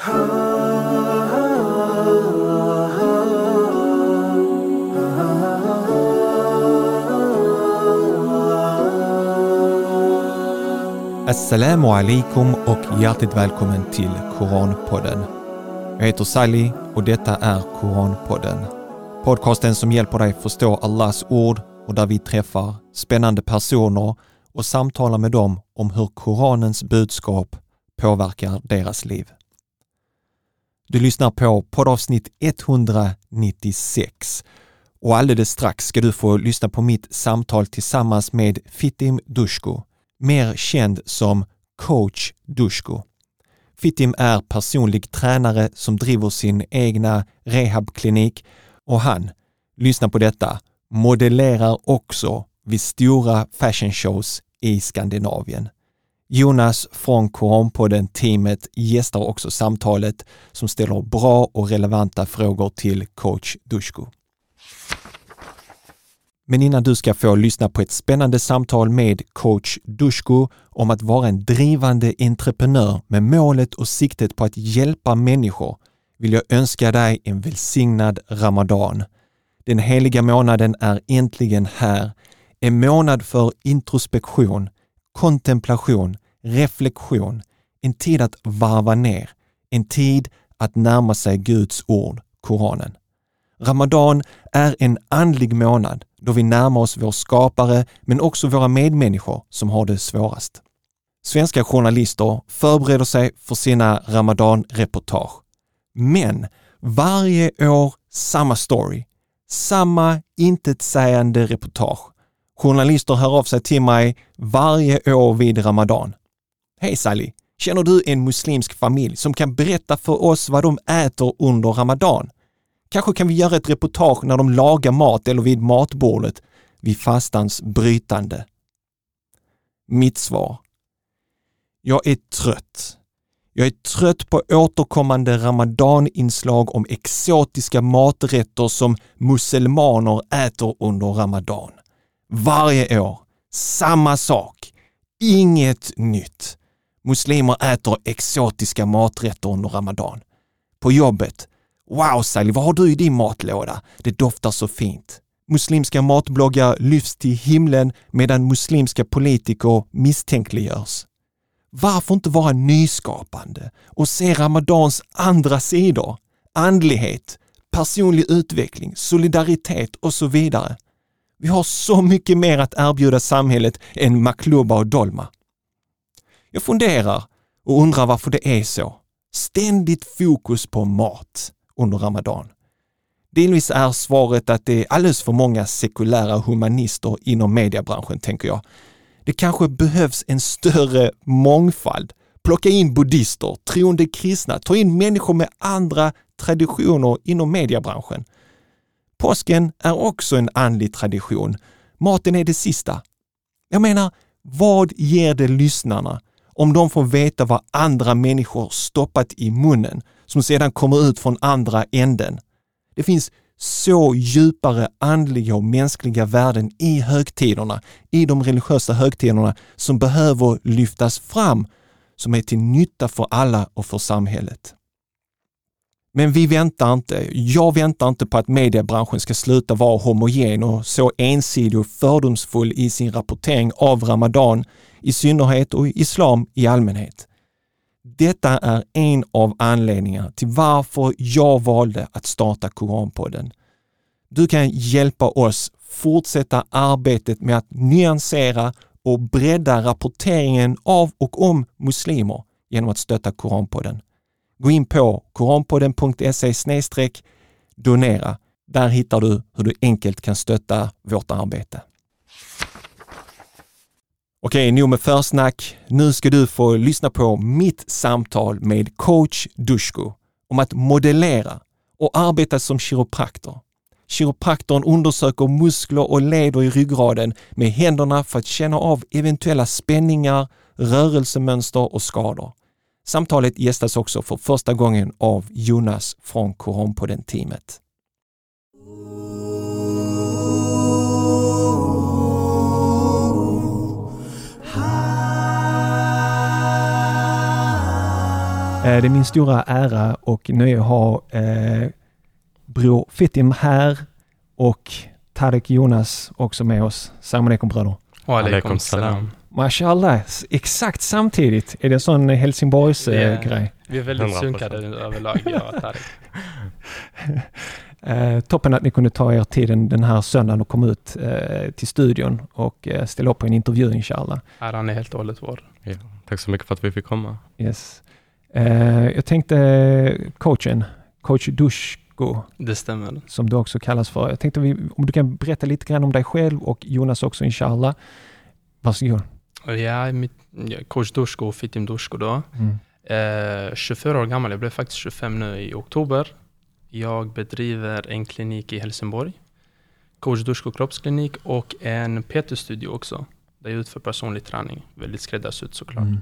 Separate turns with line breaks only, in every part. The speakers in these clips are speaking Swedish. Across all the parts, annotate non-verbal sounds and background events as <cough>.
Assalamu alaikum och hjärtligt välkommen till Koranpodden. Jag heter Sally och detta är Koranpodden. Podcasten som hjälper dig förstå Allahs ord och där vi träffar spännande personer och samtalar med dem om hur Koranens budskap påverkar deras liv. Du lyssnar på poddavsnitt 196 och alldeles strax ska du få lyssna på mitt samtal tillsammans med Fittim Dushko mer känd som coach Dushko. Fittim är personlig tränare som driver sin egna rehabklinik och han, lyssna på detta, modellerar också vid stora fashion shows i Skandinavien. Jonas från Koranpodden-teamet gästar också samtalet som ställer bra och relevanta frågor till coach Dusko. Men innan du ska få lyssna på ett spännande samtal med coach Dusko om att vara en drivande entreprenör med målet och siktet på att hjälpa människor vill jag önska dig en välsignad Ramadan. Den heliga månaden är äntligen här. En månad för introspektion, kontemplation, reflektion, en tid att varva ner, en tid att närma sig Guds ord, Koranen. Ramadan är en andlig månad då vi närmar oss vår skapare men också våra medmänniskor som har det svårast. Svenska journalister förbereder sig för sina Ramadan-reportage. Men varje år samma story, samma intetsägande reportage. Journalister hör av sig till mig varje år vid Ramadan. Hej Sally! Känner du en muslimsk familj som kan berätta för oss vad de äter under Ramadan? Kanske kan vi göra ett reportage när de lagar mat eller vid matbordet vid fastans brytande. Mitt svar. Jag är trött. Jag är trött på återkommande ramadaninslag om exotiska maträtter som muselmaner äter under ramadan. Varje år, samma sak. Inget nytt. Muslimer äter exotiska maträtter under ramadan. På jobbet, Wow Sally, vad har du i din matlåda? Det doftar så fint. Muslimska matbloggar lyfts till himlen medan muslimska politiker misstänkliggörs. Varför inte vara nyskapande och se Ramadans andra sidor? Andlighet, personlig utveckling, solidaritet och så vidare. Vi har så mycket mer att erbjuda samhället än makluba och dolma. Jag funderar och undrar varför det är så. Ständigt fokus på mat under Ramadan. Delvis är svaret att det är alldeles för många sekulära humanister inom mediebranschen, tänker jag. Det kanske behövs en större mångfald. Plocka in buddhister, troende kristna, ta in människor med andra traditioner inom mediebranschen. Påsken är också en andlig tradition. Maten är det sista. Jag menar, vad ger det lyssnarna om de får veta vad andra människor stoppat i munnen som sedan kommer ut från andra änden. Det finns så djupare andliga och mänskliga värden i högtiderna, i de religiösa högtiderna som behöver lyftas fram, som är till nytta för alla och för samhället. Men vi väntar inte. Jag väntar inte på att mediebranschen ska sluta vara homogen och så ensidig och fördomsfull i sin rapportering av Ramadan i synnerhet och islam i allmänhet. Detta är en av anledningarna till varför jag valde att starta Koranpodden. Du kan hjälpa oss fortsätta arbetet med att nyansera och bredda rapporteringen av och om muslimer genom att stötta Koranpodden. Gå in på koranpodden.se donera. Där hittar du hur du enkelt kan stötta vårt arbete. Okej, nog med försnack. Nu ska du få lyssna på mitt samtal med coach Dushko om att modellera och arbeta som kiropraktor. Kiropraktorn undersöker muskler och leder i ryggraden med händerna för att känna av eventuella spänningar, rörelsemönster och skador. Samtalet gästas också för första gången av Jonas från Koranpodden-teamet. Det är min stora ära och nöje att ha eh, bror Fitim här och Tarek Jonas också med oss. Salam alaikum bröder.
Wa alaikum salam.
Mashallah, exakt samtidigt. Är det en sån Helsingborgs eh,
Yeah.
grej?
Vi är väldigt
100%.
synkade överlag, jag och Tarek. <laughs>
Eh, toppen att ni kunde ta er tiden den här söndagen och komma ut eh, till studion och eh, ställa upp på en intervju inshallah.
Äran är helt och hållet vår.
Ja, tack så mycket för att vi fick komma.
Yes. Eh, jag tänkte coachen, coach Dushko,
Det stämmer.
som du också kallas för. Jag tänkte vi, om du kan berätta lite grann om dig själv och Jonas också inshallah. Varsågod.
Är mitt, ja, coach Dushko, Fitim Dushko då.
Mm.
Eh, 24 år gammal, jag blev faktiskt 25 nu i oktober. Jag bedriver en klinik i Helsingborg. Coach Dushko kroppsklinik och en PT-studio också. Där jag utför personlig träning. Väldigt skräddarsytt såklart.
Mm.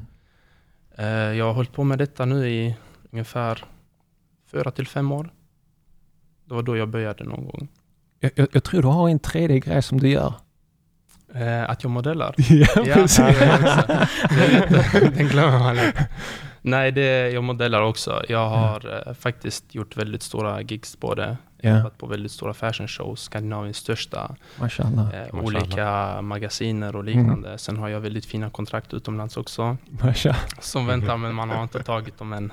Eh, jag har hållit på med detta nu i ungefär fyra till fem år. Det var då jag började någon gång.
Jag, jag, jag tror du har en tredje grej som du gör.
Eh, att jag modellar. <laughs>
ja,
Ja,
precis.
lätt- <laughs> Den glömmer man lätt. Nej, det, jag modellar också. Jag har eh, faktiskt gjort väldigt stora gigs både. Jag har varit på väldigt stora fashion shows, Skandinaviens största,
mashallah.
eh,
Mashallah.
olika magasiner och liknande. Sen har jag väldigt fina kontrakt utomlands också,
mashallah.
som väntar men man har inte tagit dem än.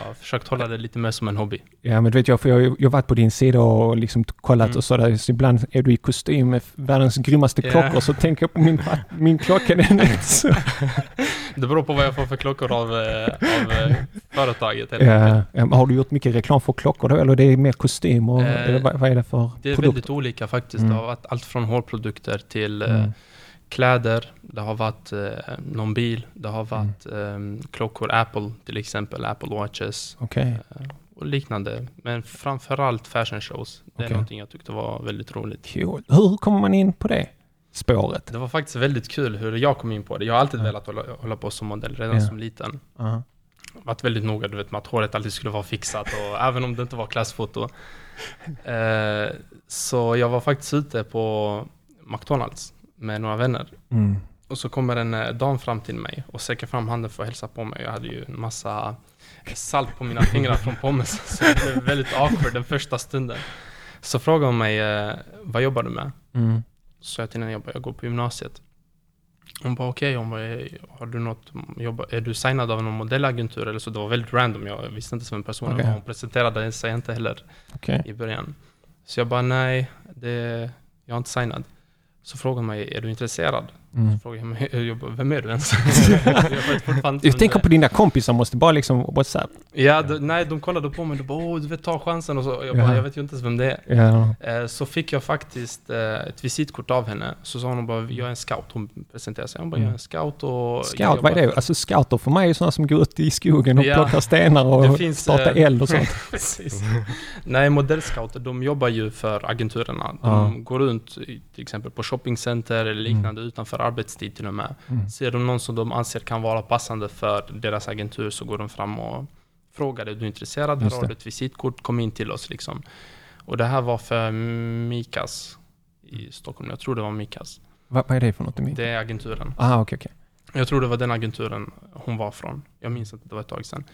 Jag har försökt hålla det lite mer som en hobby.
Ja, men du vet jag, för jag, har varit på din sida och liksom kollat
Mm.
och sådär. Så ibland är du i kostym med världens grymmaste
Ja.
klockor, så tänker jag på min, min klocka, den är inte så... <laughs>
Det beror på vad jag får för klockor av, eh, av eh, företaget. helt
Ja, har du gjort mycket reklam för klockor då, eller det är mer kostym? Och,
Eh,
eller vad, vad är det för
Det är
produkt?
väldigt olika faktiskt.
Mm.
Det har varit allt från hårprodukter till eh,
Mm.
kläder, det har varit eh, någon bil, det har varit eh, klockor, Apple till exempel, Apple Watches eh, och liknande. Men framförallt fashion shows. Det är någonting jag tyckte var väldigt roligt.
Cool. Hur kommer man in på det spåret?
Det var faktiskt väldigt kul hur jag kom in på det. Jag har alltid
Ja.
velat hålla, hålla på som modell redan
Ja.
som liten.
Ja.
varit väldigt noga du vet, med att håret alltid skulle vara fixat och <laughs> även om det inte var klassfoto. Eh, så jag var faktiskt ute på McDonalds med några vänner.
Mm.
Och så kommer en eh, dam fram till mig och sträcker fram handen för att hälsa på mig. Jag hade ju en massa salt på mina fingrar från pommes. <laughs> Så det blev väldigt awkward den första stunden. Så frågade hon mig, eh, vad jobbar du med?
Mm.
Så sa jag till henne, jag, bara, jag går på gymnasiet. Hon bara okej, hon bara, "Eh, har du något, jobba, är du signad av någon modellagentur eller så? Det var väldigt random, jag visste inte vem personen
Okej.
var. Hon presenterade sig inte heller
Okej.
i början. Så jag bara nej, det, jag är inte signad. Så frågade hon mig, är du intresserad?
Mm.
Så frågade jag mig, jag vem är du ens? <laughs> jag
Jag tänker på dina kompisar måste bara liksom, what's up?
Ja, de, nej, de kollade på mig och bara, åh, du vet ta chansen och så. Jag bara,
Ja.
jag vet ju inte ens vem det är.
Ja.
Eh, Så fick jag faktiskt eh, ett visitkort av henne. Så sa hon bara, jag är en scout. Hon presenterade sig. Hon bara, jag är en scout och...
Scout, vad är det? Alltså scouter för mig är sådana som går ut i skogen och
Ja.
plockar stenar och
finns,
startar
eh,
eld och sånt. <laughs>
Precis. Nej, modellscouter, de jobbar ju för agenturerna. De
Ja.
går runt till exempel på shoppingcenter eller liknande utanför arbetstid till och med.
Mm.
Ser de någon som de anser kan vara passande för deras agentur så går de fram och frågar är du intresserad? Här har du ett visitkort, kom in till oss liksom. Och det här var för Mikas i Stockholm. Jag tror det var Mikas.
Vad, är det för något?
Det är agenturen.
Ah, okej, okej.
Jag tror det var den agenturen hon var från. Jag minns inte, det var ett tag sedan.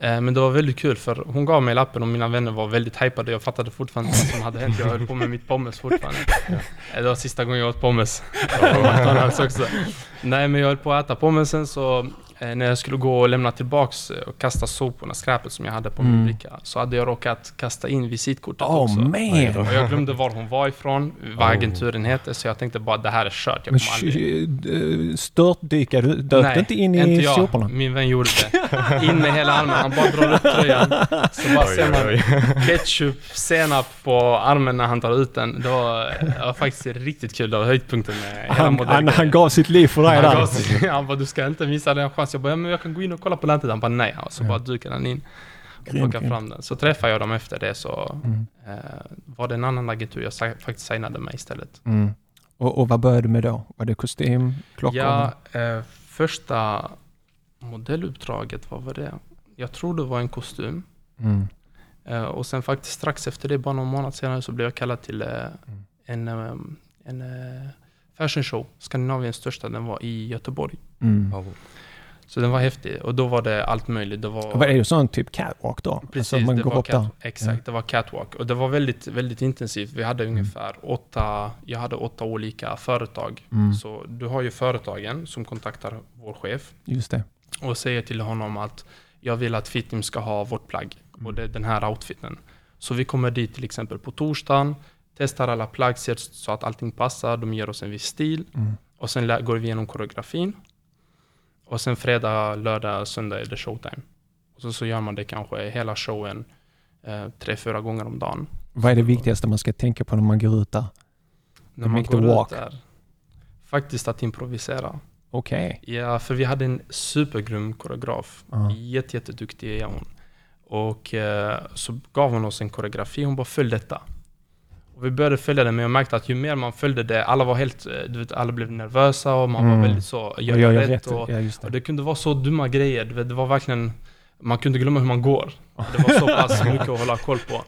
Eh, Men det var väldigt kul för hon gav mig lappen och mina vänner var väldigt hypade. Jag fattade fortfarande inte vad som hade hänt. Jag höll på med mitt pommes fortfarande. Eh, Det var sista gången jag åt pommes. McDonalds också. Nej men jag höll på att äta pommesen så när jag skulle gå och lämna tillbaks eh, och kasta soporna, skräpet som jag hade på
Mm.
min bricka. Så hade jag råkat kasta in visitkortet
Oh
också.
man!
Och jag glömde var hon var ifrån, vad
Oh.
agenturen heter. Så jag tänkte bara det här är kört. Jag
Men
kommer aldrig...
eh, störtdykar du? Dök inte in i
inte jag.
soporna?
Min vän gjorde det. In med hela armen. Han bara drar upp tröjan. Så bara ser man ketchup, senap på armen när han tar ut den. Det var, det var faktiskt riktigt kul. Det var höjdpunkten med hela
Han, han, han gav sitt liv för dig där.
sig- Han bara, du ska inte missa den chansen. Jag bara, ja, men jag kan gå in och kolla på nätet. Han bara, nej. Och så
Ja.
bara dukade han in och
Grymt,
plockade
grymt.
fram den. Så träffade jag dem efter det så
Mm.
eh, var det en annan agentur jag faktiskt signade med istället.
Mm. Och, och vad började du med då? Var det kostym, klockor?
Ja, eh, första modelluppdraget, vad var det? Jag tror det var en kostym.
Mm.
Eh, och sen faktiskt strax efter det, bara någon månad senare, så blev jag kallad till eh,
Mm.
en, eh, en eh, fashion show. Skandinaviens största, den var i Göteborg.
Mm.
Så den var häftig. Och då var det allt möjligt. Det var,
Vad är det sån typ catwalk då?
Precis,
alltså man
det var cat, exakt. Det var catwalk. Och det var väldigt, väldigt intensivt. Vi hade
Mm.
ungefär åtta, jag hade åtta olika företag.
Mm,
Så du har ju företagen som kontaktar vår chef
just det.
och säger till honom att jag vill att Fittim ska ha vårt plagg och det är den här outfiten. Så vi kommer dit till exempel på torsdagen, testar alla plagg, ser så att allting passar, de ger oss en viss stil
Mm.
och sen går vi igenom koreografin. Och sen fredag, lördag, söndag är det showtime. Och så, så gör man det kanske hela showen eh, tre, fyra gånger om dagen.
Vad är det viktigaste man ska tänka på när man går ut där?
När man går ut
walk.
där, faktiskt att improvisera.
Okej.
Ja, för vi hade en supergrym koreograf.
Ja.
Jätte, jätteduktig är hon. Och eh, så gav hon oss en koreografi, hon bara följ detta. Och vi började följa det, men jag märkte att ju mer man följde det, alla var helt, eh, du vet, alla blev nervösa och man
Mm.
var väldigt så, gör
Och
jag
gör
rätt? Och,
Ja, just
och
det.
det kunde vara så dumma grejer, du vet, det var verkligen, man kunde glömma hur man går. Det var så pass <laughs> mycket att hålla koll på.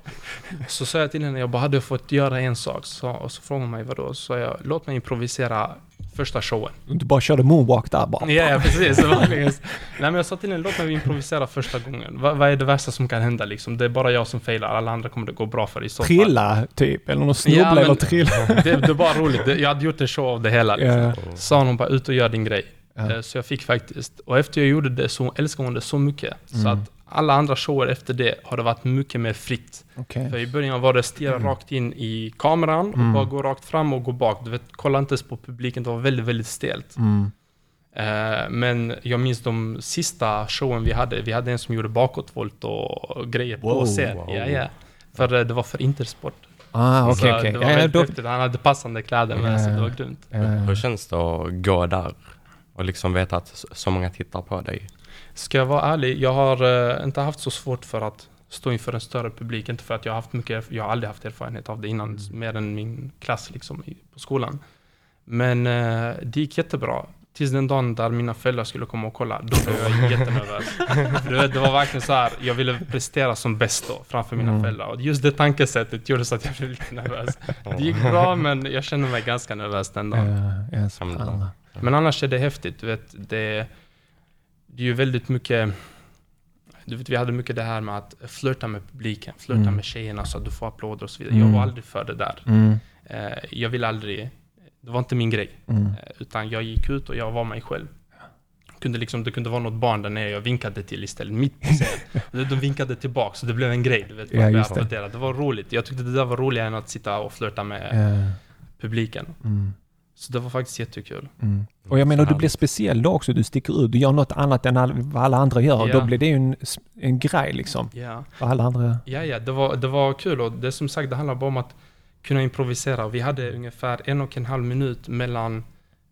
Så sa jag till henne, jag bara, hade jag fått göra en sak? Så, och så frågade hon mig vadå? Så jag, låt mig improvisera första showen.
Du bara körde moonwalk där bara.
Ja, ja precis. Det var <laughs> verkligen- Nej men jag sa till henne, låt mig improvisera första gången. Va, vad är det värsta som kan hända liksom? Det är bara jag som failar, alla andra kommer det gå bra för i så fall.
Trilla typ, eller någon snubbla
Ja, men-
eller trilla. <laughs>
Det, det var roligt, jag hade gjort en show av det hela. Liksom.
Ja.
Sa hon bara, ut och gör din grej. Eh, Så jag fick faktiskt, och efter jag gjorde det så älskade hon det så mycket. Så
Mm.
att alla andra shower efter det har det varit mycket mer fritt.
Okej.
För i början var det stirra rakt in i kameran och
Mm.
bara gå rakt fram och gå bak. Du vet, kolla inte ens på publiken, det var väldigt, väldigt stelt.
Mm.
Eh, men jag minns de sista showen vi hade. Vi hade en som gjorde bakåtvolt och grejer på
Wow,
scen.
wow.
Ja, ja. För eh, det var för Intersport.
Ah,
Så
okej, okej.
Det var
Ja, då-
häftigt. Han hade passande kläder med
Ja,
sig. Det var grymt.
Ja.
Hur känns det att gå där och liksom veta att så- många tittar på dig?
Ska jag vara ärlig, jag har eh, inte haft så svårt för att stå inför en större publik. Inte för att jag har haft mycket, jag har aldrig haft erfarenhet av det innan,
Mm.
mer än min klass liksom i, på skolan. Men eh, det gick jättebra. Tills den dagen där mina föräldrar skulle komma och kolla, då blev jag jättenervös. <laughs> du vet, det var verkligen så här, jag ville prestera som bäst då, framför mina
Mm.
föräldrar. Och just det tankesättet gjorde så att jag blev lite nervös. Det gick bra, <laughs> men jag kände mig ganska nervös den dagen.
Ja, ja, spännande.
Men annars är det häftigt, du vet. Det, det är ju väldigt mycket... Du vet, vi hade mycket det här med att flirta med publiken, flirta
Mm.
med tjejerna så att du får applåder och så vidare.
Mm.
Jag var aldrig för det där.
Mm.
Eh, jag ville aldrig... Det var inte min grej.
Mm.
Eh, utan jag gick ut och jag var mig själv. Kunde liksom, det kunde vara något barn där nere jag vinkade till istället, mitt på <laughs> De vinkade tillbaka, så det blev en grej. Du vet,
Ja, det.
det var roligt. Jag tyckte det där var roligare än att sitta och flirta med
Ja.
publiken. Så det var faktiskt jättekul.
Mm. Och jag menar, du blir speciell då också. Du sticker ut. Du gör något annat än all, vad alla andra gör.
Ja.
då blir det ju en, en grej liksom. Vad alla andra...
Ja, ja, det var, det var kul och det som sagt, det handlar bara om att kunna improvisera. Vi hade ungefär en och en halv minut mellan,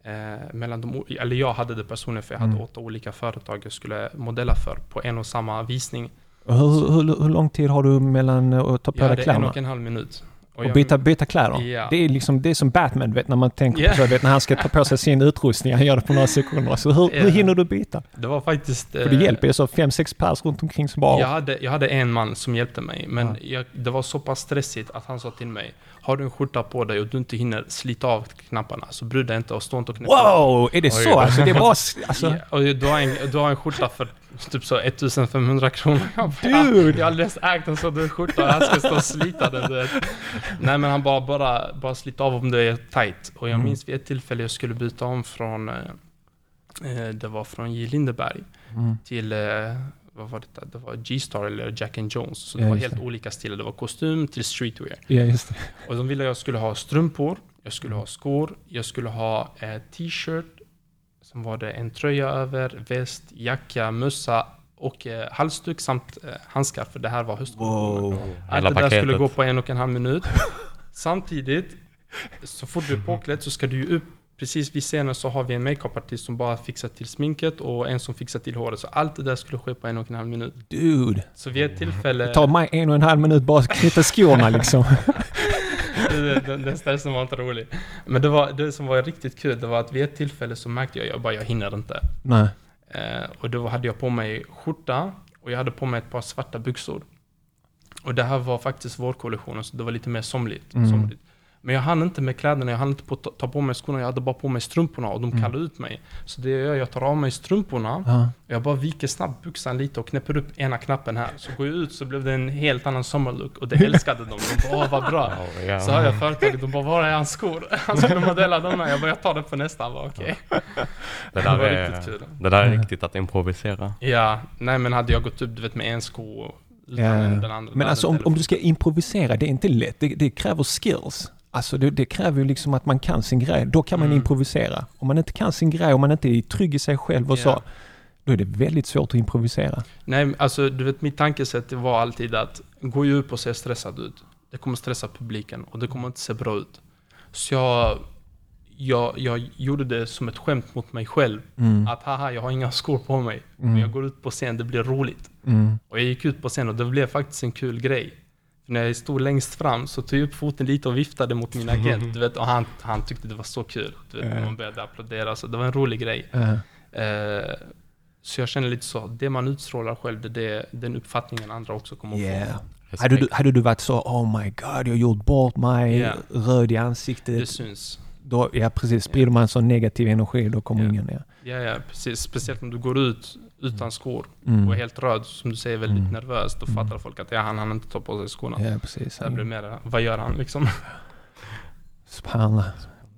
eh, mellan de, eller jag hade det personligen för jag hade
Mm.
åtta olika företag jag skulle modella för på en och samma visning.
Hur, hur, hur lång tid har du mellan att ta på
Jag
dig
hade en och en halv minut.
Och
jag-
byta, byta kläder?
Ja.
Det är liksom, det är som Batman, vet, när man tänker
Ja.
på så, vet, när han ska ta på sig sin utrustning, han gör det på några sekunder. Så hur, hur
Ja.
hinner du byta?
Det var faktiskt...
För det
eh,
hjälper ju så fem, sex pers runt omkring som bara...
Jag hade, jag hade en man som hjälpte mig, men
Ja.
jag, det var så pass stressigt att han sa till mig Har du en skjorta på dig och du inte hinner slita av knapparna, så bry dig inte och stå inte och knäppa
Wow! Är det
Oj.
så? Alltså det s- Alltså,
Ja, och du har, en, du har en skjorta för typ så 1500 kronor. <laughs> Jag bara,
Dude!
Jag har aldrig ens ägt en sån skjorta och han ska stå och slita den. Du vet. Nej men han bara, bara, bara slita av om det är tight. Och jag
Mm.
minns vid ett tillfälle jag skulle byta om från, eh, eh, det var från J. Lindeberg
mm.
till, eh, vad var det? Det var G-Star eller Jack and Jones. Så det
Ja,
var helt
det.
olika stilar. Det var kostym till streetwear.
Ja, just det.
Och de ville att jag skulle ha strumpor, jag skulle ha skor, jag skulle ha eh, t-shirt, sen var det en tröja över, väst, jacka, mössa och eh, halsduk samt eh, handskar, för det här var höstkollektionen. Allt
Hela
det där
paketet.
skulle gå på en och en halv minut. Samtidigt, så fort du är påklädd så ska du ju upp Precis vid scenen så har vi en makeupartist som bara fixar till sminket och en som fixar till håret. Så allt det där skulle ske på en och en halv minut.
Dude!
Så vid ett tillfälle...
Det tar mig en och en halv minut bara att knyta skorna liksom. <laughs>
den, stressen var inte rolig. Men det, var, det som var riktigt kul, det var att vid ett tillfälle så märkte jag, jag bara, jag hinner inte.
Nej.
Eh, och då hade jag på mig skjorta och jag hade på mig ett par svarta byxor. Och det här var faktiskt vårkollektionen, så det var lite mer somligt.
Mm.
somligt. Men jag hann inte med kläderna, jag hann inte på, ta, på mig skorna, jag hade bara på mig strumporna och de
Mm.
kallade ut mig. Så det jag gör, jag tar av mig strumporna,
Ja.
jag bara viker snabbt byxan lite och knäpper upp ena knappen här. Så går jag ut så blev det en helt annan sommarlook och det <laughs> älskade de. De bara åh vad bra.
Ja, ja.
Så har jag företaget, de bara var är hans skor? <laughs> Han skulle modella de här. Jag bara jag tar det på nästa. Han bara okej.
det,
Det
där
var
är,
riktigt kul.
det där är riktigt att improvisera.
Ja, nej men hade jag gått upp du vet med en sko
Ja.
den andra.
Men alltså om,
det
om du ska improvisera, det är inte lätt. Det, det kräver skills. Alltså det, det kräver ju liksom att man kan sin grej. Då kan man
Mm.
improvisera. Om man inte kan sin grej, om man inte är trygg i sig själv och
Ja.
så, då är det väldigt svårt att improvisera.
Nej, alltså du vet mitt tankesätt var alltid att gå upp och se stressad ut. Det kommer stressa publiken och det kommer inte se bra ut. Så jag, jag, jag gjorde det som ett skämt mot mig själv.
Mm.
Att haha, jag har inga skor på mig. Men jag går ut på scen, det blir roligt.
Mm.
Och jag gick ut på scen och det blev faktiskt en kul grej. När jag stod längst fram så tog jag upp foten lite och viftade mot min agent. Du vet, och han, han tyckte det var så kul. Du vet, när man började applådera. Så det var en rolig grej.
Eh,
Eh, så jag känner lite så, det man utstrålar själv, det är det, den uppfattningen andra också kommer att
yeah.
Respekt.
Hade, du, hade du varit så Oh my God, jag har gjort bort mig,
Ja.
röd i
få. Det
ansiktet.
syns.
Då, ja precis, sprider man sån negativ energi då kommer
Ja.
ingen ner.
Ja, ja, precis. Speciellt om du går ut utan skor
Mm.
och är helt röd, som du säger, väldigt
Mm.
nervös. Då
Mm.
fattar folk att ja, han hann inte ta på sig skorna.
Ja precis.
Så det blir mer, vad gör han liksom? <laughs>
Subhanallah.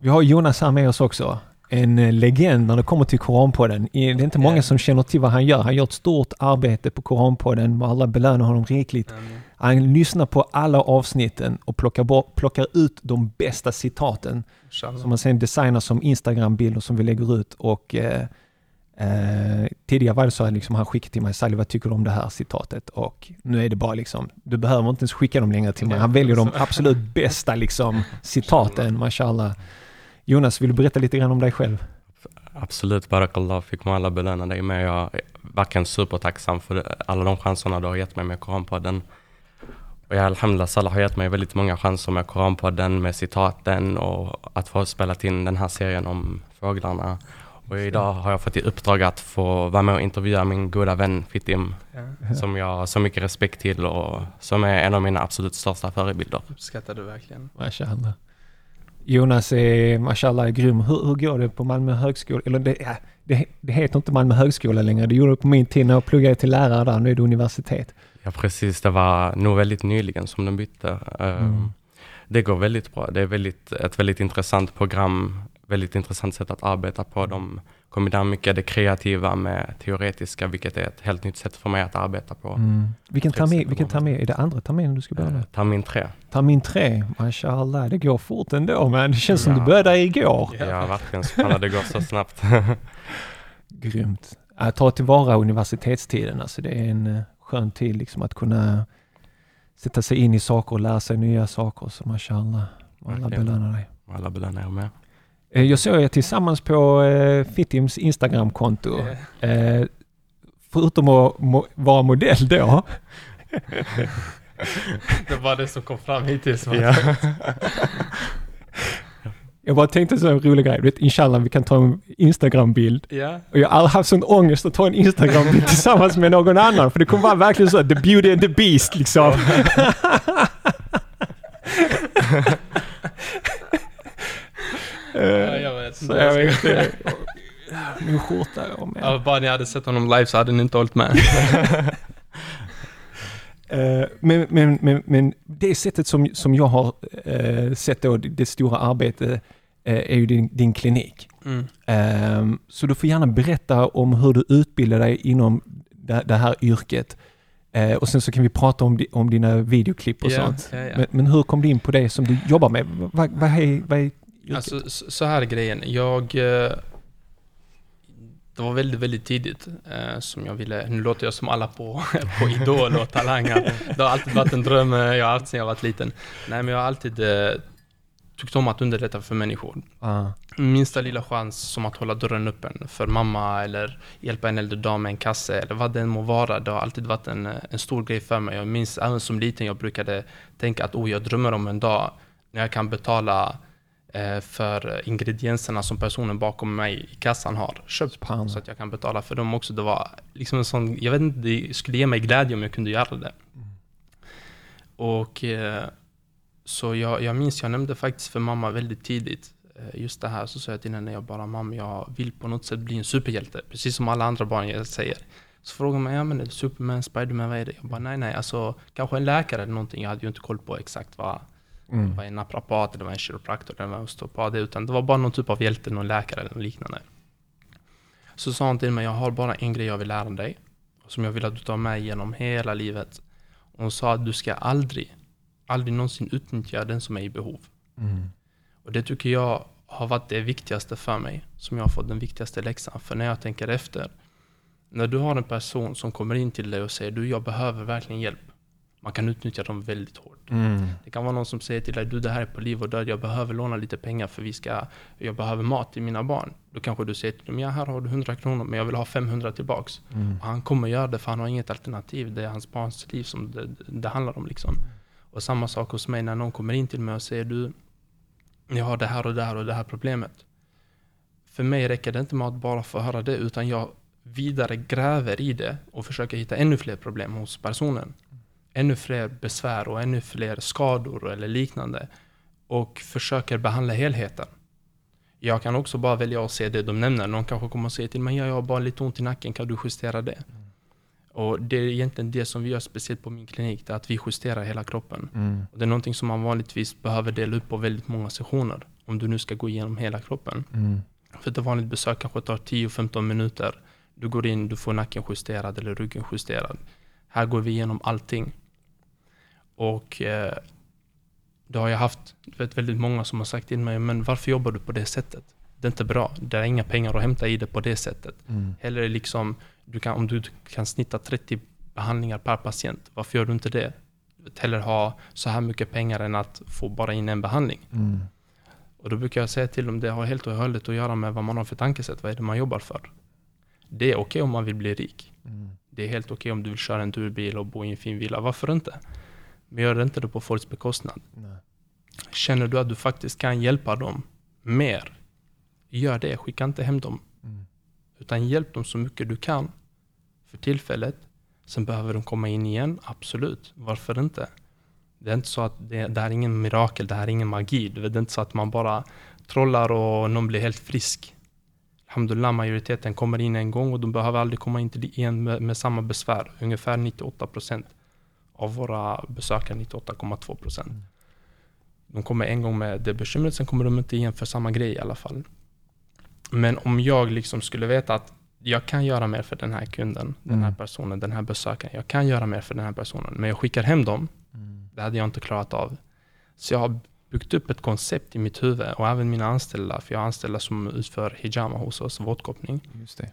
Vi har Jonas här med oss också. En eh, legend när det kommer till Koranpodden. Det är inte många som känner till vad han gör. Han gör ett stort arbete på Koranpodden och alla belönar honom rikligt.
Mm.
Han lyssnar på alla avsnitten och plockar, bort, plockar ut de bästa citaten
Inshallah.
som man sen designar som Instagram-bilder som vi lägger ut. Och eh, eh, tidigare var det så att liksom han skickade till mig, Sally vad tycker du om det här citatet? Och nu är det bara liksom, du behöver inte ens skicka dem längre till mig. Han väljer de absolut bästa liksom <laughs> citaten, mashallah. Jonas, vill du berätta lite grann om dig själv?
Absolut, Barakallah fick man alla belöna dig med. Jag är verkligen supertacksam för alla de chanserna du har gett mig med Koranpodden. Och jag alhamdulillah, Salah har gett mig väldigt många chanser med Koranpodden, med citaten och att få spela in den här serien om fåglarna. Och idag har jag fått i uppdrag att få vara med och intervjua min goda vän Fitim,
Ja,
som jag har så mycket respekt till och som är en av mina absolut största förebilder.
uppskattar du verkligen.
Mashallah. Jonas är mashallah är grym. Hur, hur går det på Malmö högskola? Eller det, ja, det, det heter inte Malmö högskola längre. Det gjorde det på min tid när jag pluggade till lärare där. Nu är det universitet.
Ja precis, det var nog väldigt nyligen som de bytte. Ehm,
Mm.
Det går väldigt bra. Det är väldigt, ett väldigt intressant program, väldigt intressant sätt att arbeta på. De kombinerar mycket det kreativa med teoretiska, vilket är ett helt nytt sätt för mig att arbeta på.
Mm. Vilken termin, vilken
med
termin? Är det andra terminen du ska börja
Eh,
nu?
Termin tre.
Termin tre, mashallah. Det går fort ändå men det känns som
Ja.
du började igår.
Ja.
Ja, verkligen. Spännande, det går så snabbt. <laughs>
Grymt. Att ta tillvara universitetstiden, alltså det är en skön tid liksom att kunna sätta sig in i saker och lära sig nya saker. Så mashallah, alla belönar dig.
Alla belönar jag med.
Eh, Jag såg er tillsammans på eh, Fittims Instagramkonto. Eh, förutom att mo- vara modell då, <laughs>
Det var det som kom fram hittills.
Ja. <laughs>
jag bara tänkte så en rolig grej. Du vet, inshallah vi kan ta en Instagram-bild.
ja.
Och jag har aldrig haft sån ångest att ta en Instagram-bild tillsammans med någon annan. För det kommer vara verkligen så, the beauty and the beast liksom.
Ja, jag vet.
så jag vet inte. Min skjorta jag med.
Ja, bara ni hade sett honom live så hade ni inte hållit med. <laughs>
Eh, men, men, men, men det sättet som, som jag har eh, sett då, det, stora arbetet, är ju din, din klinik.
Mm.
Ehm, så du får gärna berätta om hur du utbildar dig inom det, här yrket. Eh, och sen så kan vi prata om, om dina videoklipp och
Ja,
sånt.
ja, ja.
Men, men hur kom du in på det som du jobbar med? Vad, vad är, vad är yrket?
Alltså, så här är grejen. Jag... eh, Det var väldigt, väldigt tidigt eh, som jag ville... Nu låter jag som alla på, <laughs> på Idol och Talangar. Det har alltid varit en dröm eh, jag har haft sedan jag var liten. Nej, men jag har alltid eh, tyckt om att underlätta för människor.
ah,
Minsta lilla chans som att hålla dörren öppen för mamma eller hjälpa en äldre dam med en kasse eller vad det än må vara. Det har alltid varit en, eh, en stor grej för mig. Jag minns även som liten jag brukade tänka att oh, jag drömmer om en dag när jag kan betala eh, för ingredienserna som personen bakom mig i kassan har köpt.
Subhanallah.
Så att jag kan betala för dem också. Det var liksom en sån, jag vet inte, det skulle ge mig glädje om jag kunde göra det. Och eh, Så jag, jag minns, jag nämnde faktiskt för mamma väldigt tidigt eh, just det här. Så sa jag till henne, jag bara mamma, jag vill på något sätt bli en superhjälte. Precis som alla andra barn jag säger. Så frågar man, ja men är det Superman, Spiderman, vad är det? Jag bara, nej nej, alltså kanske en läkare eller någonting. Jag hade ju inte koll på exakt vad,
Mm.
vad en naprapat, eller vad en kiropraktor eller vad en osteopat är. Utan det var bara någon typ av hjälte, någon läkare eller något liknande. Så sa hon till mig, jag har bara en grej jag vill lära dig. Som jag vill att du tar med genom hela livet. Hon sa att du ska aldrig, aldrig någonsin utnyttja den som är i behov.
Mm.
Och det tycker jag har varit det viktigaste för mig. Som jag har fått den viktigaste läxan. För när jag tänker efter. När du har en person som kommer in till dig och säger du jag behöver verkligen hjälp. Man kan utnyttja dem väldigt hårt.
Mm.
Det kan vara någon som säger till dig du det här är på liv och död. Jag behöver låna lite pengar för vi ska, jag behöver mat till mina barn. Då kanske du säger till dem ja här har du 100 kronor men jag vill ha 500 tillbaks.
Mm.
Han kommer göra det för han har inget alternativ. Det är hans barns liv som det, det handlar om. Liksom. Och samma sak hos mig när någon kommer in till mig och säger du, jag har det här och det här och det här problemet. För mig räcker det inte med att bara få höra det utan jag vidare gräver i det och försöker hitta ännu fler problem hos personen. Ännu fler besvär och ännu fler skador eller liknande. Och försöker behandla helheten. Jag kan också bara välja att se det de nämner. Någon kanske kommer och säger till mig, ja, jag har bara lite ont i nacken, kan du justera det? Och det är egentligen det som vi gör speciellt på min klinik, det är att vi justerar hela kroppen.
Mm.
Och det är någonting som man vanligtvis behöver dela upp på väldigt många sessioner. Om du nu ska gå igenom hela kroppen.
Mm.
För ett vanligt besök kanske tar 10-15 minuter. Du går in, du får nacken justerad eller ryggen justerad. Här går vi igenom allting. Och eh, då har jag haft vet, väldigt många som har sagt till mig, men varför jobbar du på det sättet? Det är inte bra. Det är inga pengar att hämta i det på det sättet.
Mm.
Eller liksom, du kan, om du kan snitta 30 behandlingar per patient, varför gör du inte det? Hellre ha så här mycket pengar än att få bara in en behandling.
Mm.
Och då brukar jag säga till dem, det har helt och hållet att göra med vad man har för tankesätt, vad är det man jobbar för? Det är okej om man vill bli rik.
Mm.
Det är helt okej om du vill köra en turbil och bo i en fin villa, varför inte? Men gör inte det på folks bekostnad.
Nej.
Känner du att du faktiskt kan hjälpa dem mer, gör det. Skicka inte hem dem.
Mm.
Utan hjälp dem så mycket du kan för tillfället. Sen behöver de komma in igen, absolut. Varför inte? Det är inte så att det, det här är ingen mirakel, det här är ingen magi. Det är inte så att man bara trollar och någon blir helt frisk. Alhamdulillah, majoriteten kommer in en gång och de behöver aldrig komma in igen med, med samma besvär. Ungefär 98% av våra besökare, 98,2%.
Mm.
De kommer en gång med det bekymret, sen kommer de inte igen för samma grej i alla fall. Men om jag liksom skulle veta att jag kan göra mer för den här kunden, den här
Mm.
personen, den här besökaren. Jag kan göra mer för den här personen, men jag skickar hem dem.
Mm.
Det hade jag inte klarat av. Så jag har byggt upp ett koncept i mitt huvud och även mina anställda, för jag har anställda som utför hijama hos oss, våtkoppning.
Just det.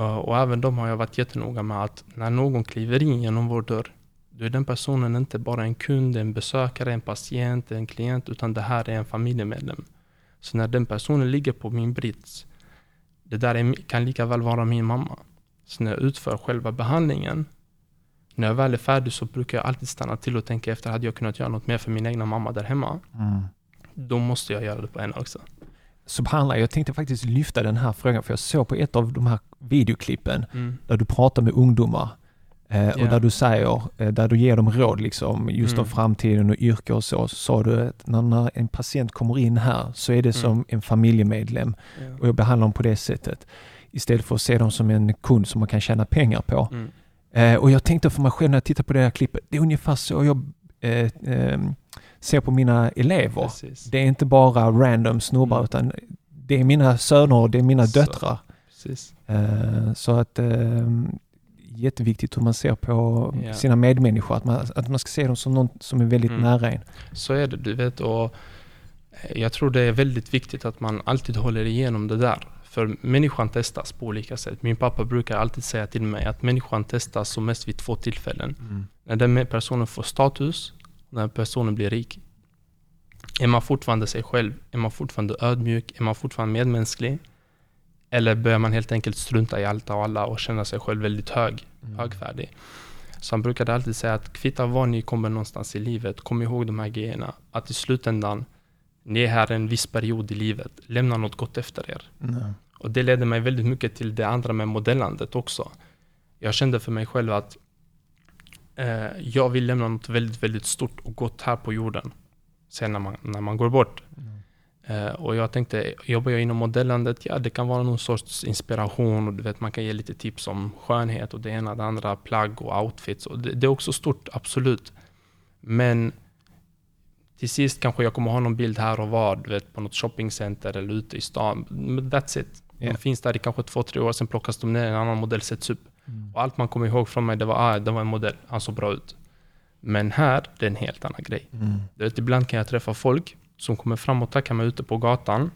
Uh, Och även de har jag varit jättenoga med att när någon kliver in genom vår dörr, då är den personen inte bara en kund, en besökare, en patient, en klient, utan det här är en familjemedlem. Så när den personen ligger på min brits, det där är, kan lika väl vara min mamma. Så när jag utför själva behandlingen, när jag väl är färdig så brukar jag alltid stanna till och tänka efter, hade jag kunnat göra något mer för min egna mamma där hemma?
Mm.
Då måste jag göra det på henne också.
Subhanallah, jag tänkte faktiskt lyfta den här frågan för jag såg på ett av de här videoklippen
Mm.
där du pratar med ungdomar eh, och där du säger, eh, där du ger dem råd liksom just om
Mm.
framtiden och yrke och så, så sa du att när, en patient kommer in här så är det som
Mm.
en familjemedlem
Ja.
och jag behandlar dem på det sättet. Istället för att se dem som en kund som man kan tjäna pengar på.
Mm.
Eh, och jag tänkte för mig själv när jag tittar på det här klippet, det är ungefär så jag eh, eh, ser på mina elever.
Precis.
Det är inte bara random snubbar
Mm.
utan det är mina söner och det är mina
Så.
döttrar.
Precis.
Eh, Så att eh, jätteviktigt hur man ser på
Ja.
sina medmänniskor, att man, att man ska se dem som någon som är väldigt
Mm.
nära en.
Så är det, du vet. Och jag tror det är väldigt viktigt att man alltid håller igenom det där. För människan testas på olika sätt. Min pappa brukar alltid säga till mig att människan testas som mest vid två tillfällen. När den personen får status när personen blir rik. Är man fortfarande sig själv? Är man fortfarande ödmjuk? Är man fortfarande medmänsklig? Eller börjar man helt enkelt strunta i allt och alla och känna sig själv väldigt hög,
Mm.
högfärdig? Så han brukade alltid säga att kvitta var ni kommer någonstans i livet, kom ihåg de här grejerna. Att i slutändan, ni är här en viss period i livet, lämna något gott efter er.
Nej.
Och det ledde mig väldigt mycket till det andra med modellandet också. Jag kände för mig själv att eh, jag vill lämna något väldigt, väldigt stort och gott här på jorden. sen när man, när man går bort. Eh, och jag tänkte, jobbar jag inom modellandet, ja det kan vara någon sorts inspiration och du vet man kan ge lite tips om skönhet och det ena det andra, plagg och outfits. Och det, det är också stort, absolut. Men till sist kanske jag kommer ha någon bild här och var, du vet på något shoppingcenter eller ute i stan. That's it. De
Ja.
finns där i kanske två, tre år, sen plockas de ner, en annan modell sätts upp.
Mm.
Och allt man kommer ihåg från mig, det var ah, det var en modell, han såg bra ut. Men här, det är en helt annan grej.
Mm.
Du vet, ibland kan jag träffa folk som kommer fram och tackar mig ute på gatan.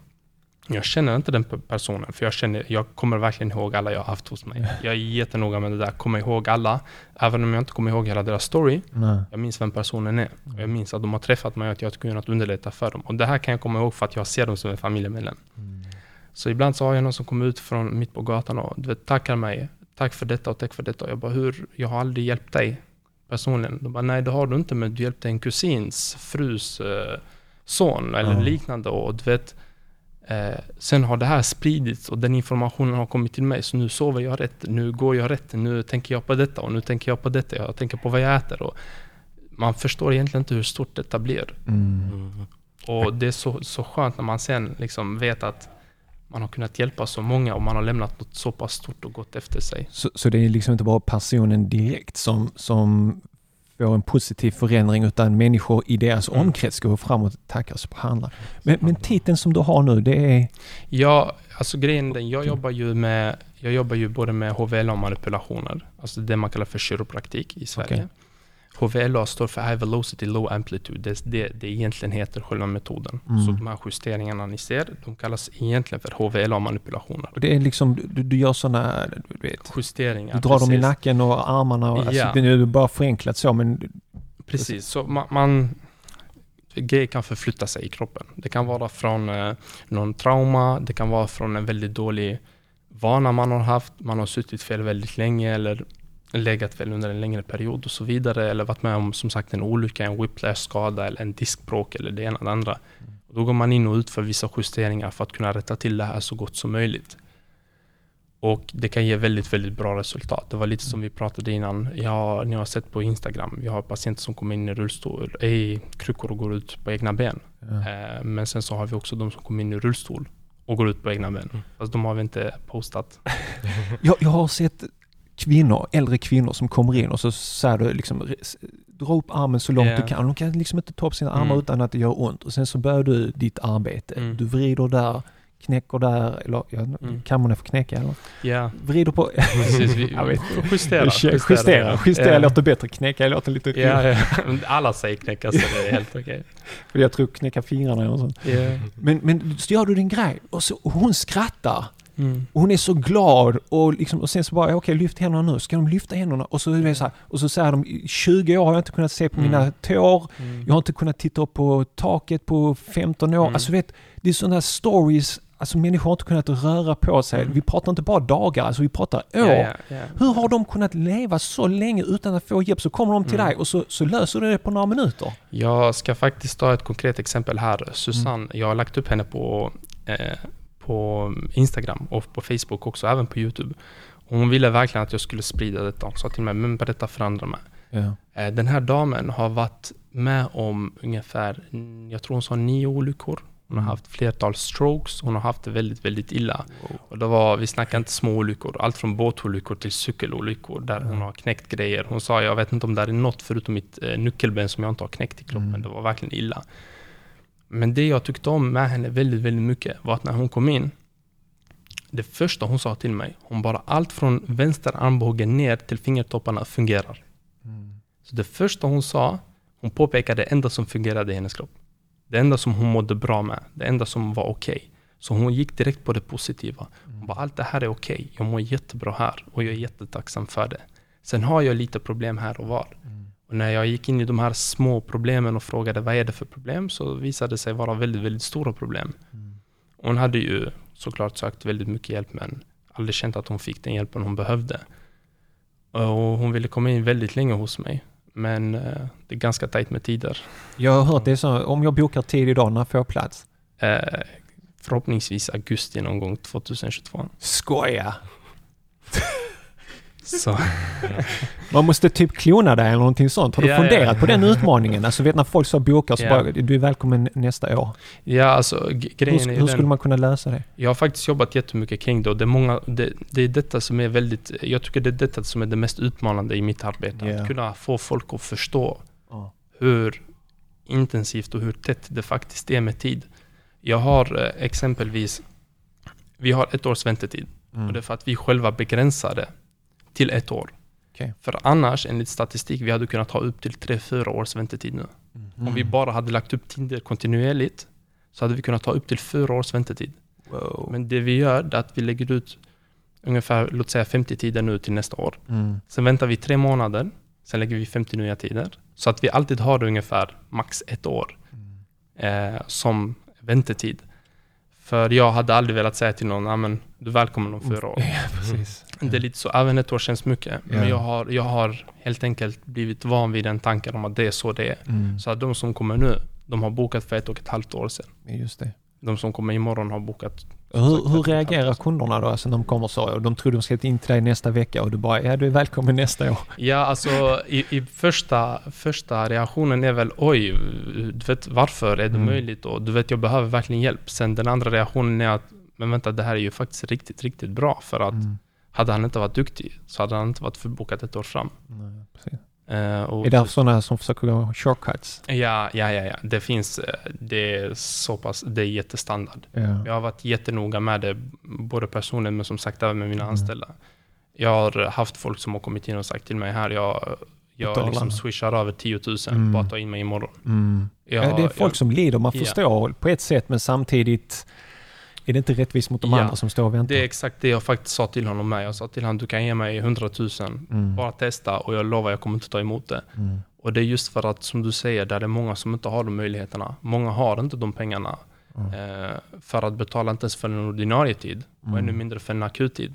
Jag känner inte den pe- personen, för jag, känner, jag kommer verkligen ihåg alla jag har haft hos mig. Jag är jättenoga med det där, kommer ihåg alla. Även om jag inte kommer ihåg hela deras story,
Nej.
jag minns vem personen är. Jag minns att de har träffat mig och att jag har kunnat underlätta för dem. Och det här kan jag komma ihåg för att jag ser dem som en familjemedlem.
Mm.
Så ibland så har jag någon som kommer ut från mitt på gatan och vet, tackar mig. Tack för detta och tack för detta. Och jag bara, hur? Jag har aldrig hjälpt dig personligen. De bara, nej det har du inte, men du hjälpte en kusins frus eh, son eller
Ja.
liknande. Och du vet, eh, sen har det här spridits och den informationen har kommit till mig. Så nu sover jag rätt, nu går jag rätt, nu tänker jag på detta och nu tänker jag på detta. Jag tänker på vad jag äter. Och man förstår egentligen inte hur stort detta blir.
Mm.
Mm.
Och det är så, så skönt när man sen liksom vet att man har kunnat hjälpa så många och man har lämnat något så pass stort och gott efter sig.
Så, så det är liksom inte bara personen direkt som, som får en positiv förändring utan människor i deras
Mm.
omkrets går fram och tackar och behandlar. Men, men titeln som du har nu, det är...
Ja, alltså grejen är den, jag jobbar ju med, jag jobbar ju både med HVLA och manipulationer. Alltså det man kallar för kiropraktik i Sverige.
Okej.
HVLA står för High Velocity Low Amplitude. Det är det det egentligen heter, själva metoden.
Mm.
Så de här justeringarna ni ser, de kallas egentligen för HVLA-manipulationer.
Det är liksom, du, du gör sådana, du vet,
Justeringar.
du drar dem i
precis.
nacken och armarna. Och,
Ja.
alltså, det är bara förenklat så, men
Precis, så man, man grejer kan förflytta sig i kroppen. Det kan vara från eh, någon trauma, det kan vara från en väldigt dålig vana man har haft, man har suttit fel väldigt länge eller legat fel under en längre period och så vidare. Eller varit med om som sagt en olycka, en whiplash-skada eller en diskbråck eller det ena och det andra. Och då går man in och utför vissa justeringar för att kunna rätta till det här så gott som möjligt. Och det kan ge väldigt, väldigt bra resultat. Det var lite som vi pratade innan. Ja, ni har sett på Instagram. Vi har patienter som kommer in i rullstol, i kryckor och går ut på egna ben.
ja.
Eh, Men sen så har vi också de som kommer in i rullstol och går ut på egna ben.
Mm.
Fast de har vi inte postat. <laughs>
Jag, jag har sett kvinnor, äldre kvinnor som kommer in och så säger du liksom dra upp armen så långt
Ja.
du kan. De kan liksom inte ta upp sina armar
Mm.
utan att det gör ont. Och sen så börjar du ditt arbete.
Mm.
Du vrider där, knäcker där, eller ja,
Mm.
kan man få knäcka eller?
Ja,
Vrider på...
precis. Vi, <laughs>
Jag vet.
justera.
Justera, justera, justera
Ja.
låter bättre. Knäcka låter lite...
Ja, ja. Alla säger knäcka så det är helt okej.
För jag tror knäcka fingrarna eller sånt.
Ja.
Men, men så gör du din grej och, så, och hon skrattar.
Mm.
Och hon är så glad och, liksom, och sen så bara, okej lyft händerna nu. Ska de lyfta händerna? Och så, är det så här, och så säger de, i 20 år har jag inte kunnat se på
Mm.
mina tår.
Mm.
Jag har inte kunnat titta upp på taket på 15 år.
Mm.
Alltså vet, det är sådana här stories, alltså människor har inte kunnat röra på sig.
Mm.
Vi pratar inte bara dagar, alltså vi pratar år.
Ja, ja, ja.
Hur har de kunnat leva så länge utan att få hjälp? Så kommer de till
Mm.
dig och så, så löser du det på några minuter.
Jag ska faktiskt ta ett konkret exempel här. Susanne, jag har lagt upp henne på, eh, på Instagram och på Facebook också, även på Youtube. Och hon ville verkligen att jag skulle sprida detta. Hon sa till mig, men berätta för andra med.
Ja.
Eh, Den här damen har varit med om ungefär, mm, jag tror hon sa nio olyckor. Hon har
Mm.
haft flertal strokes, hon har haft det väldigt, väldigt illa. Och det var, vi snackar inte små olyckor, allt från båtolyckor till cykelolyckor där hon har knäckt grejer. Hon sa, jag vet inte om det är något förutom mitt eh, nyckelben som jag inte har knäckt i kroppen.
Mm.
Det var verkligen illa. Men det jag tyckte om med henne väldigt, väldigt mycket var att när hon kom in, det första hon sa till mig, hon bara allt från vänster armbåge ner till fingertopparna fungerar.
Mm.
Så det första hon sa, hon påpekade det enda som fungerade i hennes kropp. Det enda som hon mådde bra med, det enda som var okej. Så hon gick direkt på det positiva. Hon bara, allt det här är okej, jag mår jättebra här och jag är jättetacksam för det. Sen har jag lite problem här och var. Och när jag gick in i de här små problemen och frågade vad är det för problem så visade det sig vara väldigt, väldigt stora problem. Hon hade ju såklart sökt väldigt mycket hjälp men aldrig känt att hon fick den hjälpen hon behövde. Och hon ville komma in väldigt länge hos mig. Men eh, det är ganska tajt med tider.
Jag har hört det så, om jag bokar tid idag, när får jag plats?
Eh, förhoppningsvis augusti någon gång 2022.
Skoja!
Så, <laughs>
Man måste typ klona dig eller någonting sånt. Har du
Ja,
funderat
ja.
på den utmaningen? Alltså vet när folk så bokar så bara, du är välkommen nästa år.
ja, alltså grejen
Hur,
är
hur skulle
den,
man kunna lösa det?
Jag har faktiskt jobbat jättemycket kring det och det är, många, det, det är detta som är väldigt, jag tycker det är detta som är det mest utmanande i mitt arbete.
Ja.
Att kunna få folk att förstå
Ja.
hur intensivt och hur tätt det faktiskt är med tid. Jag har eh, exempelvis, vi har ett års väntetid
Mm.
och det är för att vi själva begränsar det till ett år.
Okej.
För annars, enligt statistik, vi hade kunnat ha upp till 3-4 års väntetid nu.
Mm.
Om vi bara hade lagt upp tider kontinuerligt så hade vi kunnat ta upp till 4 års väntetid.
Wow.
Men det vi gör är att vi lägger ut ungefär, låt säga 50 tider nu till nästa år.
Mm.
Sen väntar vi tre månader, sen lägger vi 50 nya tider. Så att vi alltid har ungefär max ett år eh, som väntetid. För jag hade aldrig velat säga till någon, "Ja, men du är välkommen om fyra år. <laughs>
Ja, precis.
Det är lite så, även ett år känns mycket.
Ja.
Men jag har, jag har helt enkelt blivit van vid den tanken om att det är så det är.
Mm.
Så att de som kommer nu, de har bokat för ett och ett halvt år sedan.
Just det.
De som kommer imorgon har bokat
Hur, hur reagerar kunderna då? Alltså de kommer så och de tror de ska in till dig nästa vecka och du bara, ja du är välkommen nästa år. <laughs>
Ja, alltså i, i första, första reaktionen är väl oj, du vet varför är det
Mm.
möjligt? Och du vet jag behöver verkligen hjälp. Sen den andra reaktionen är att men vänta, det här är ju faktiskt riktigt, riktigt bra. För att
Mm.
hade han inte varit duktig så hade han inte varit förbokat ett år fram.
Nej, precis.
Eh, och
Är det sådana som försöker gå shortcuts?
Ja, ja, ja, ja. Det finns, eh, det är så pass, det är jättestandard.
Ja.
Jag har varit jättenoga med det, både personligen men som sagt även med mina
Mm.
anställda. Jag har haft folk som har kommit in och sagt till mig här, jag, jag liksom swishar över 10 000,
Mm.
bara ta in mig imorgon.
Mm.
Jag,
ja, det är folk
jag,
som lider, man förstår på ett sätt men samtidigt är det inte rättvist mot de
Ja,
andra som står och väntar.
Det är exakt det jag faktiskt sa till honom med. Jag sa till honom, du kan ge mig 100 000,
Mm.
bara testa och jag lovar jag kommer inte ta emot det.
Mm.
Och det är just för att, som du säger, där det är många som inte har de möjligheterna. Många har inte de pengarna
Mm.
eh, för att betala inte ens för en ordinarie tid och
Mm.
ännu mindre för en akut tid.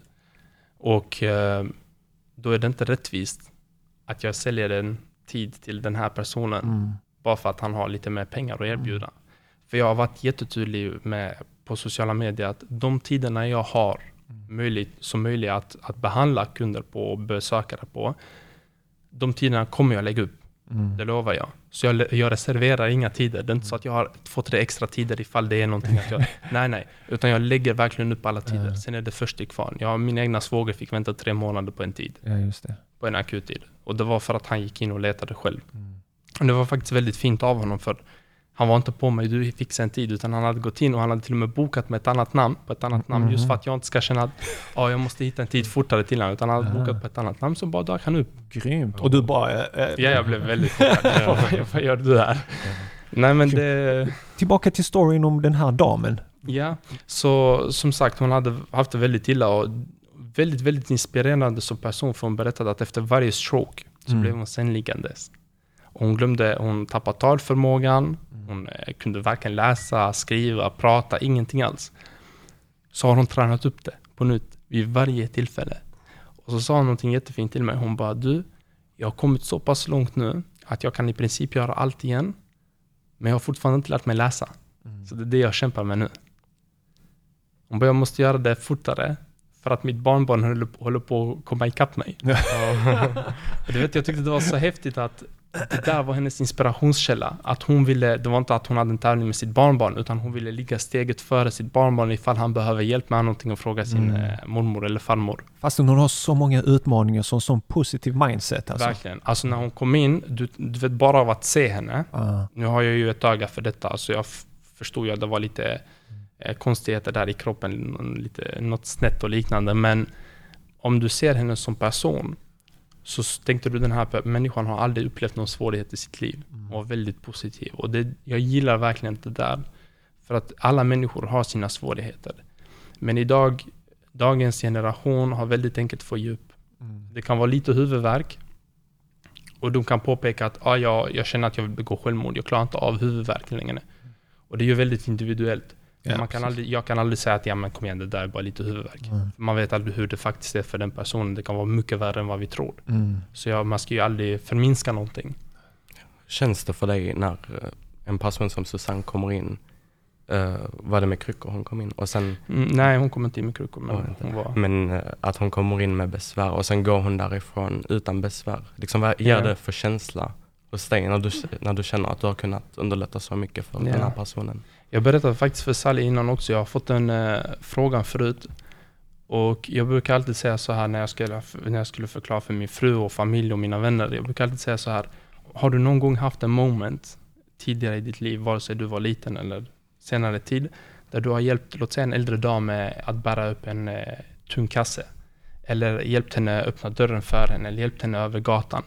Och eh, då är det inte rättvist att jag säljer en tid till den här personen
Mm.
bara för att han har lite mer pengar att erbjuda. För jag har varit jättetydlig med på sociala medier att de tiderna jag har möjligt, som möjligt att, att behandla kunder på och besökare på, de tiderna kommer jag lägga upp.
Mm.
Det lovar jag. Så jag, jag reserverar inga tider. Det är inte så att jag har två, tre extra tider ifall det är någonting att jag... <laughs> nej, nej. Utan jag lägger verkligen upp alla tider.
Ja.
Sen är det först till kvarn. Jag, min egna svåger fick vänta tre månader på en tid.
Ja, just det.
På en akut tid. Och det var för att han gick in och letade själv.
Mm.
Och det var faktiskt väldigt fint av honom för han var inte på mig, du fixar en tid, utan han hade gått in och han hade till och med bokat med ett annat namn, på ett annat namn, just
Mhm.
för att jag inte ska känna att ja, jag måste hitta en tid fortare till honom, utan han hade bokat på ett annat namn, så bara dök han upp.
Grymt. Och du bara... eh,
Ja, jag blev väldigt chockad. <laughs> vad, gör du här? Nej men det...
Tillbaka till storyn om den här damen.
Ja, så som sagt hon hade haft det väldigt illa och väldigt, väldigt inspirerande som person för hon berättade att efter varje stroke så
Mm.
blev hon sänliggandes. Hon glömde, hon tappade talförmågan, hon eh, kunde varken läsa, skriva, prata, ingenting alls. Så har hon tränat upp det på nytt vid varje tillfälle. Och så sa hon någonting jättefint till mig. Hon bara, du, jag har kommit så pass långt nu att jag kan i princip göra allt igen. Men jag har fortfarande inte lärt mig läsa. Så det är det jag kämpar med nu. Hon bara, jag måste göra det fortare för att mitt barnbarn håller, håller på att komma ikapp mig. Och <laughs> du vet, jag tyckte det var så häftigt att det där var hennes inspirationskälla. Att hon ville, det var inte att hon hade en tävling med sitt barnbarn, utan hon ville ligga steget före sitt barnbarn ifall han behöver hjälp med någonting och fråga sin
Mm.
eh, mormor eller farmor.
Fast hon har så många utmaningar, så en sån positiv mindset alltså.
Verkligen. Alltså när hon kom in, du, du vet bara av att se henne,
Ah,
Nu har jag ju ett öga för detta, så jag f- förstod ju att det var lite konstigheter där i kroppen, lite, något snett och liknande. Men om du ser henne som person, så tänkte du den här människan har aldrig upplevt någon svårighet i sitt liv.
Mm.
Och var väldigt positiv. Och det, jag gillar verkligen det där. För att alla människor har sina svårigheter. Men idag, dagens generation har väldigt enkelt ge upp.
Mm.
Det kan vara lite huvudvärk. Och de kan påpeka att ah, jag, jag känner att jag vill begå självmord. Jag klarar inte av huvudvärk längre. Och det är ju väldigt individuellt.
Ja,
man kan aldrig, jag kan aldrig säga att ja, men kom igen, det där är bara lite huvudvärk.
Mm.
Man vet aldrig hur det faktiskt är för den personen. Det kan vara mycket värre än vad vi tror.
Mm.
Så jag, man ska ju aldrig förminska någonting.
Känns det för dig när eh, en person som Susanne kommer in eh, var det med kryckor hon kom in? Och sen,
Mm, nej, hon kom inte in med kryckor, men
inte?
hon var...
men eh, att hon kommer in med besvär och sen går hon därifrån utan besvär. Liksom, vad ger
Ja.
det för känsla hos dig när du, när du känner att du har kunnat underlätta så mycket för
Ja.
den här personen?
Jag berättade faktiskt för Sally innan också, jag har fått den eh, frågan förut. Och jag brukar alltid säga så här när jag, skulle, när jag skulle förklara för min fru och familj och mina vänner. Jag brukar alltid säga så här. Har du någon gång haft en moment tidigare i ditt liv, vare sig du var liten eller senare tid, där du har hjälpt, låt säga en äldre dam med att bära upp en eh, tung kasse. Eller hjälpt henne öppna dörren för henne, eller hjälpt henne över gatan.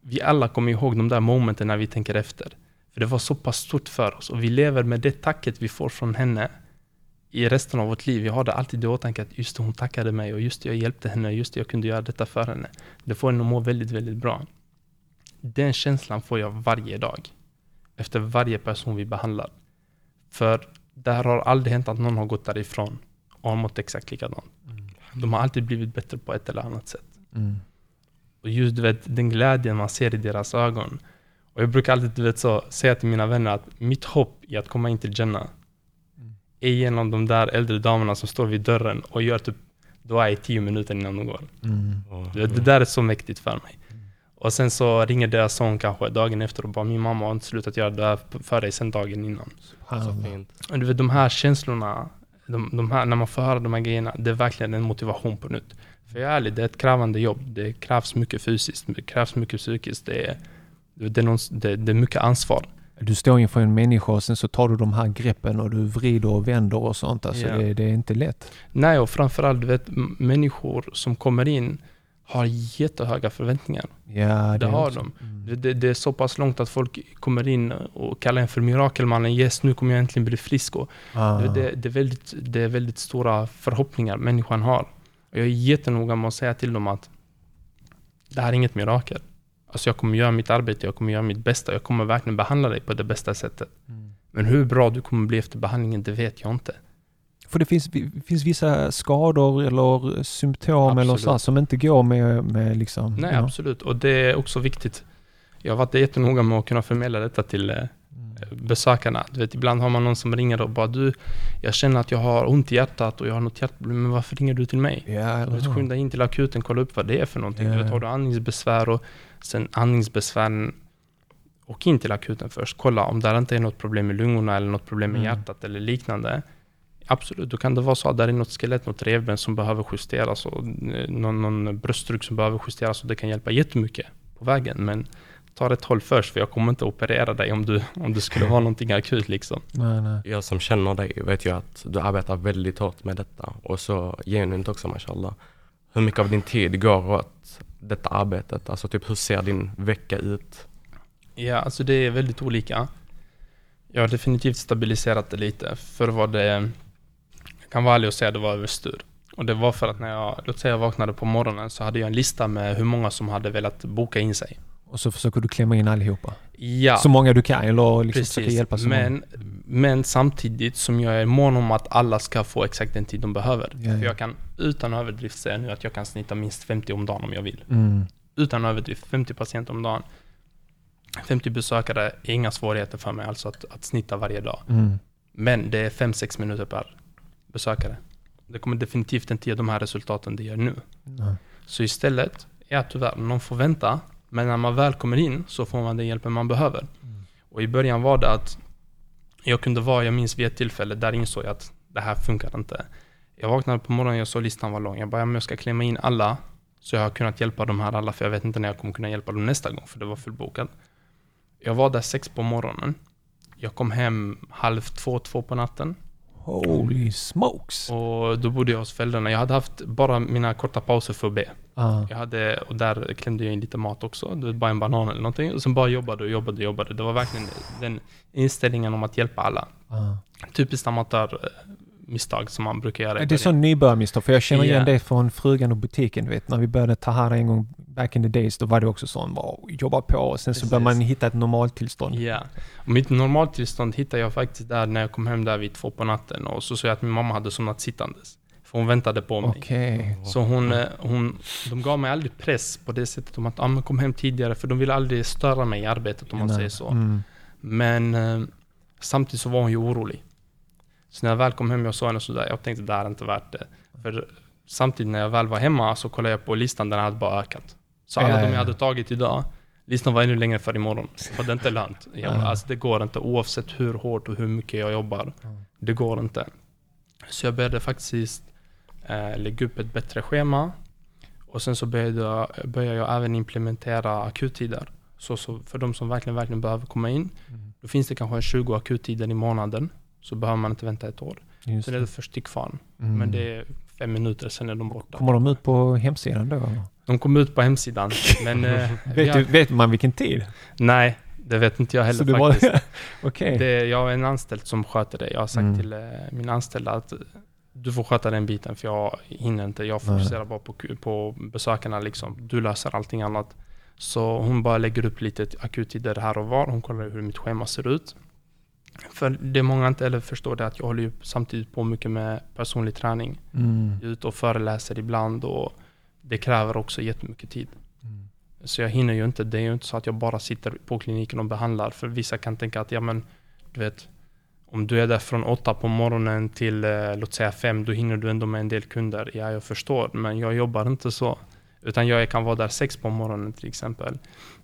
Vi alla kommer ihåg de där momenten när vi tänker efter. För det var så pass stort för oss och vi lever med det tacket vi får från henne i resten av vårt liv. Vi har det alltid i åtanke att just det, hon tackade mig och just det, jag hjälpte henne, just det, jag kunde göra detta för henne. Det får en att må väldigt, väldigt bra. Den känslan får jag varje dag. Efter varje person vi behandlar. För där har aldrig hänt att någon har gått därifrån och har mått exakt likadant. De har alltid blivit bättre på ett eller annat sätt.
Mm.
Och just du vet, den glädjen man ser i deras ögon. Och jag brukar alltid du vet, så, säga till mina vänner att mitt hopp i att komma in till Jannah är genom de där äldre damerna som står vid dörren och gör typ dua i tio minuter innan de går.
Mm.
Det, det där är så mäktigt för mig. Och sen så ringer deras son kanske dagen efter och bara min mamma har inte slutat göra det här för dig sen dagen innan.
så fint.
Och du vet de här känslorna, de, de här, när man får höra de här grejerna, det är verkligen en motivation på nytt. För jag är ärlig, det är ett krävande jobb. Det krävs mycket fysiskt, det krävs mycket psykiskt. Det är, det är, någon, det, det är mycket ansvar.
Du står inför en människa och sen så tar du de här greppen och du vrider och vänder och sånt. Alltså
Ja.
det, det är inte lätt.
Nej, och framförallt, du vet, människor som kommer in har jättehöga förväntningar.
Ja,
Det har
också.
de.
Mm.
Det, det, det är så pass långt att folk kommer in och kallar en för mirakelmannen. Yes, nu kommer jag äntligen bli frisk. Och
Ah.
det, det, det, är väldigt, det är väldigt stora förhoppningar människan har. Och jag är jättenoga med att säga till dem att det här är inget mirakel. Alltså jag kommer göra mitt arbete, jag kommer göra mitt bästa. Jag kommer verkligen behandla dig på det bästa sättet.
Mm.
Men hur bra du kommer bli efter behandlingen, det vet jag inte.
För det finns, finns vissa skador eller symptom eller så som inte går med, med liksom...
Nej,
ja.
absolut. Och det är också viktigt. Jag har varit jättenoga med att kunna förmedla detta till eh,
Mm.
besökarna. Du vet, ibland har man någon som ringer och bara du, jag känner att jag har ont i hjärtat och jag har något hjärtproblem, men varför ringer du till mig?
Ja, eller
vet, skynda in till akuten, kolla upp vad det är för någonting.
Ja,
Du vet, har du andningsbesvär och sen andningsbesvären, åk in till akuten först. Kolla om det inte är något problem med lungorna eller något problem med
Mm.
hjärtat eller liknande. Absolut, då kan det vara så att det är något skelett, något revben som behöver justeras och eh, någon, någon bröstrygg som behöver justeras och det kan hjälpa jättemycket på vägen. Men ta rätt håll först för jag kommer inte operera dig om du, om det skulle vara någonting akut liksom.
Nej, nej.
Jag som känner dig vet ju att du arbetar väldigt hårt med detta och så genuint också mashallah. Hur mycket av din tid går åt detta arbetet? Alltså typ hur ser din vecka ut?
Ja, alltså det är väldigt olika. Jag har definitivt stabiliserat det lite. Förr var det, jag kan vara ärlig och säga det var överstyr. Och det var för att när jag, låt säga jag vaknade på morgonen så hade jag en lista med hur många som hade velat boka in sig.
Och så försöker du klämma in allihopa.
Ja,
Så många du kan eller liksom försöka
precis.
hjälpa så många.
Men, men samtidigt som jag är mån om att alla ska få exakt den tid de behöver.
Ja, ja.
För jag kan utan överdrift säga nu att jag kan snitta minst 50 om dagen om jag vill.
Mm.
utan överdrift, 50 patienter om dagen. 50 besökare är inga svårigheter för mig alltså att, att snitta varje dag.
Mm.
Men det är 5-6 minuter per besökare. Det kommer definitivt inte ge de här resultaten det gör nu.
Nej.
Så istället är att tyvärr, någon får vänta, men när man väl kommer in så får man den hjälpen man behöver. Och i början var det att jag kunde vara, jag minns vid ett tillfälle, där insåg jag att det här funkar inte. Jag vaknade på morgonen, jag såg listan var lång. Jag bara, jag ska klämma in alla, så jag har kunnat hjälpa de här alla, för jag vet inte när jag kommer kunna hjälpa dem nästa gång, för det var fullbokat. Jag var där sex på morgonen. Jag kom hem halv två, två på natten.
Holy smokes!
Och då bodde jag hos föräldrarna. Jag hade haft bara mina korta pauser för att be.
Ah.
Jag hade, och där klämde jag in lite mat också. Du vet, bara en banan eller någonting. Och sen bara jobbade och jobbade och jobbade. Det var verkligen den inställningen om att hjälpa alla.
Ah.
Typiskt amatörmisstag som man brukar göra.
Det är sån nybörjarmisstag, för jag känner igen
Ja.
det från frugan och butiken. Du vet, när vi började Tahara en gång back in the days, då var det också sån, bara jobba på och sen så
Precis.
börjar man hitta ett normaltillstånd.
Ja. Och mitt normaltillstånd hittade jag faktiskt där när jag kom hem där vid två på natten. Och så såg jag att min mamma hade somnat sittandes. För hon väntade på mig.
Okej.
Så hon, eh, hon, de gav mig aldrig press på det sättet om att ah, men kom hem tidigare. För de ville aldrig störa mig i arbetet om man
Nej.
säger så.
Mm.
Men eh, samtidigt så var hon ju orolig. Så när jag väl kom hem, jag såg henne sådär, jag tänkte det här är inte värt det. För samtidigt när jag väl var hemma så kollade jag på listan, den hade bara ökat. Så alla de jag
ja.
hade tagit idag, listan var ännu längre för imorgon. Och det är inte lönt. <laughs>
Ja.
Alltså det går inte oavsett hur hårt och hur mycket jag jobbar. Det går inte. Så jag började faktiskt eh, lägga upp ett bättre schema. Och sen så började jag, började jag även implementera akuttider. Så, så för de som verkligen, verkligen behöver komma in.
Mm.
Då finns det kanske 20 akuttider i månaden. Så behöver man inte vänta ett år.
Just
Sen är det för stickfarm.
Mm.
Men det är fem minuter, sen är de borta.
Kommer de ut på hemsidan då? Eller?
De kom ut på hemsidan. <laughs> Men eh,
Vet,
har-
du, vet man vilken tid?
nej, det vet inte jag heller
Så du var-
faktiskt. <laughs>
Okej.
Det, jag har en anställd som sköter det. Jag har sagt
Mm.
till eh, min anställda att du får sköta den biten för jag hinner inte. Jag fokuserar bara på, på besökarna liksom. Du löser allting annat. Så hon bara lägger upp lite akuttider här och var. Hon kollar hur mitt schema ser ut. För det många inte heller förstår det att jag håller ju samtidigt på mycket med personlig träning.
Mm.
Jag är ute och föreläser ibland och det kräver också jättemycket tid.
Mm.
Så jag hinner ju inte. Det är ju inte så att jag bara sitter på kliniken och behandlar. För vissa kan tänka att, ja men, du vet, om du är där från åtta på morgonen till, eh, låt säga fem, då hinner du ändå med en del kunder. Ja, jag förstår, men jag jobbar inte så. Utan jag kan vara där sex på morgonen till exempel.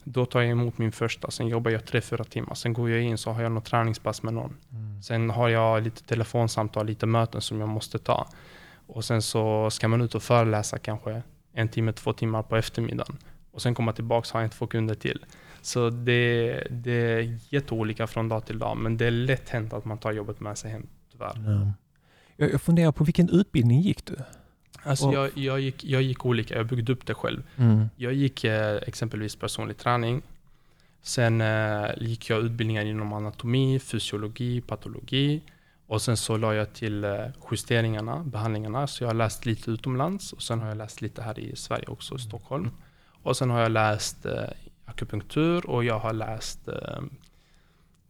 Då tar jag emot min första, sen jobbar jag tre, fyra timmar. Sen går jag in så har jag något träningspass med någon.
Mm.
Sen har jag lite telefonsamtal, lite möten som jag måste ta. Och sen så ska man ut och föreläsa kanske en timme, två timmar på eftermiddagen. Och sen komma tillbaka och ha en, två kunder till. Så det, det är jätteolika från dag till dag. Men det är lätt hänt att man tar jobbet med sig hem, tyvärr.
Ja. Jag, jag funderar på vilken utbildning gick du?
Alltså jag, jag, gick, jag gick olika, jag byggde upp det själv.
Mm.
Jag gick eh, exempelvis personlig träning. Sen eh, gick jag utbildningar inom anatomi, fysiologi, patologi. Och sen så la jag till eh, justeringarna, behandlingarna. Så jag har läst lite utomlands och sen har jag läst lite här i Sverige också, i Stockholm. Och sen har jag läst eh, akupunktur och jag har läst eh,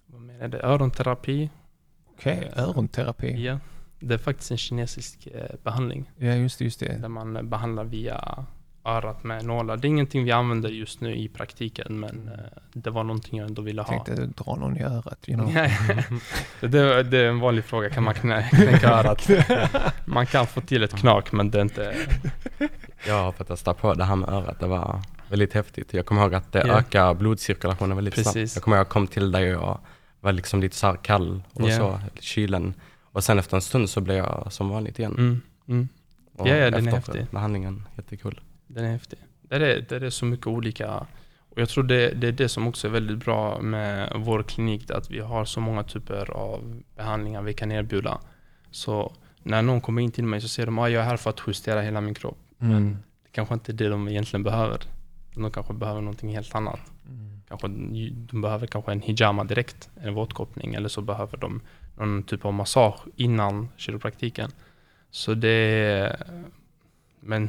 vad mer är det? öronterapi.
Okej, öronterapi.
Ja. Det är faktiskt en kinesisk eh, behandling.
Ja, just det. Just det.
Där man eh, behandlar via örat med nålar. Det är ingenting vi använder just nu i praktiken men eh, det var någonting jag ändå ville
Jag
ha.
tänkte dra någon i örat. You know. <laughs> <laughs>
det, det är en vanlig fråga, kan man knä, <laughs> knäcka örat? Man kan få till ett knak men det är inte...
Jag har fått testa på det här med örat. Det var väldigt häftigt. Jag kommer ihåg att det
Ja.
ökar blodcirkulationen väldigt
Precis.
snabbt. Jag kommer ihåg att jag kom till dig och jag var liksom lite så här kall och
Ja.
så, kylen. Och sen efter en stund så blev jag som vanligt igen.
Mm, mm,
Och
Ja, ja, den är häftig.
behandlingen, jättekul.
Den är häftig. Det är, det är så mycket olika. Och jag tror det, det är det som också är väldigt bra med vår klinik. Att vi har så många typer av behandlingar vi kan erbjuda. Så när någon kommer in till mig så säger de att jag är här för att justera hela min kropp.
Mm.
Det kanske inte är det de egentligen behöver. De kanske behöver någonting helt annat.
Mm.
Kanske, de behöver kanske en hijama direkt, en våtkoppling. Eller så behöver de någon typ av massage innan kiropraktiken. Så det är... Men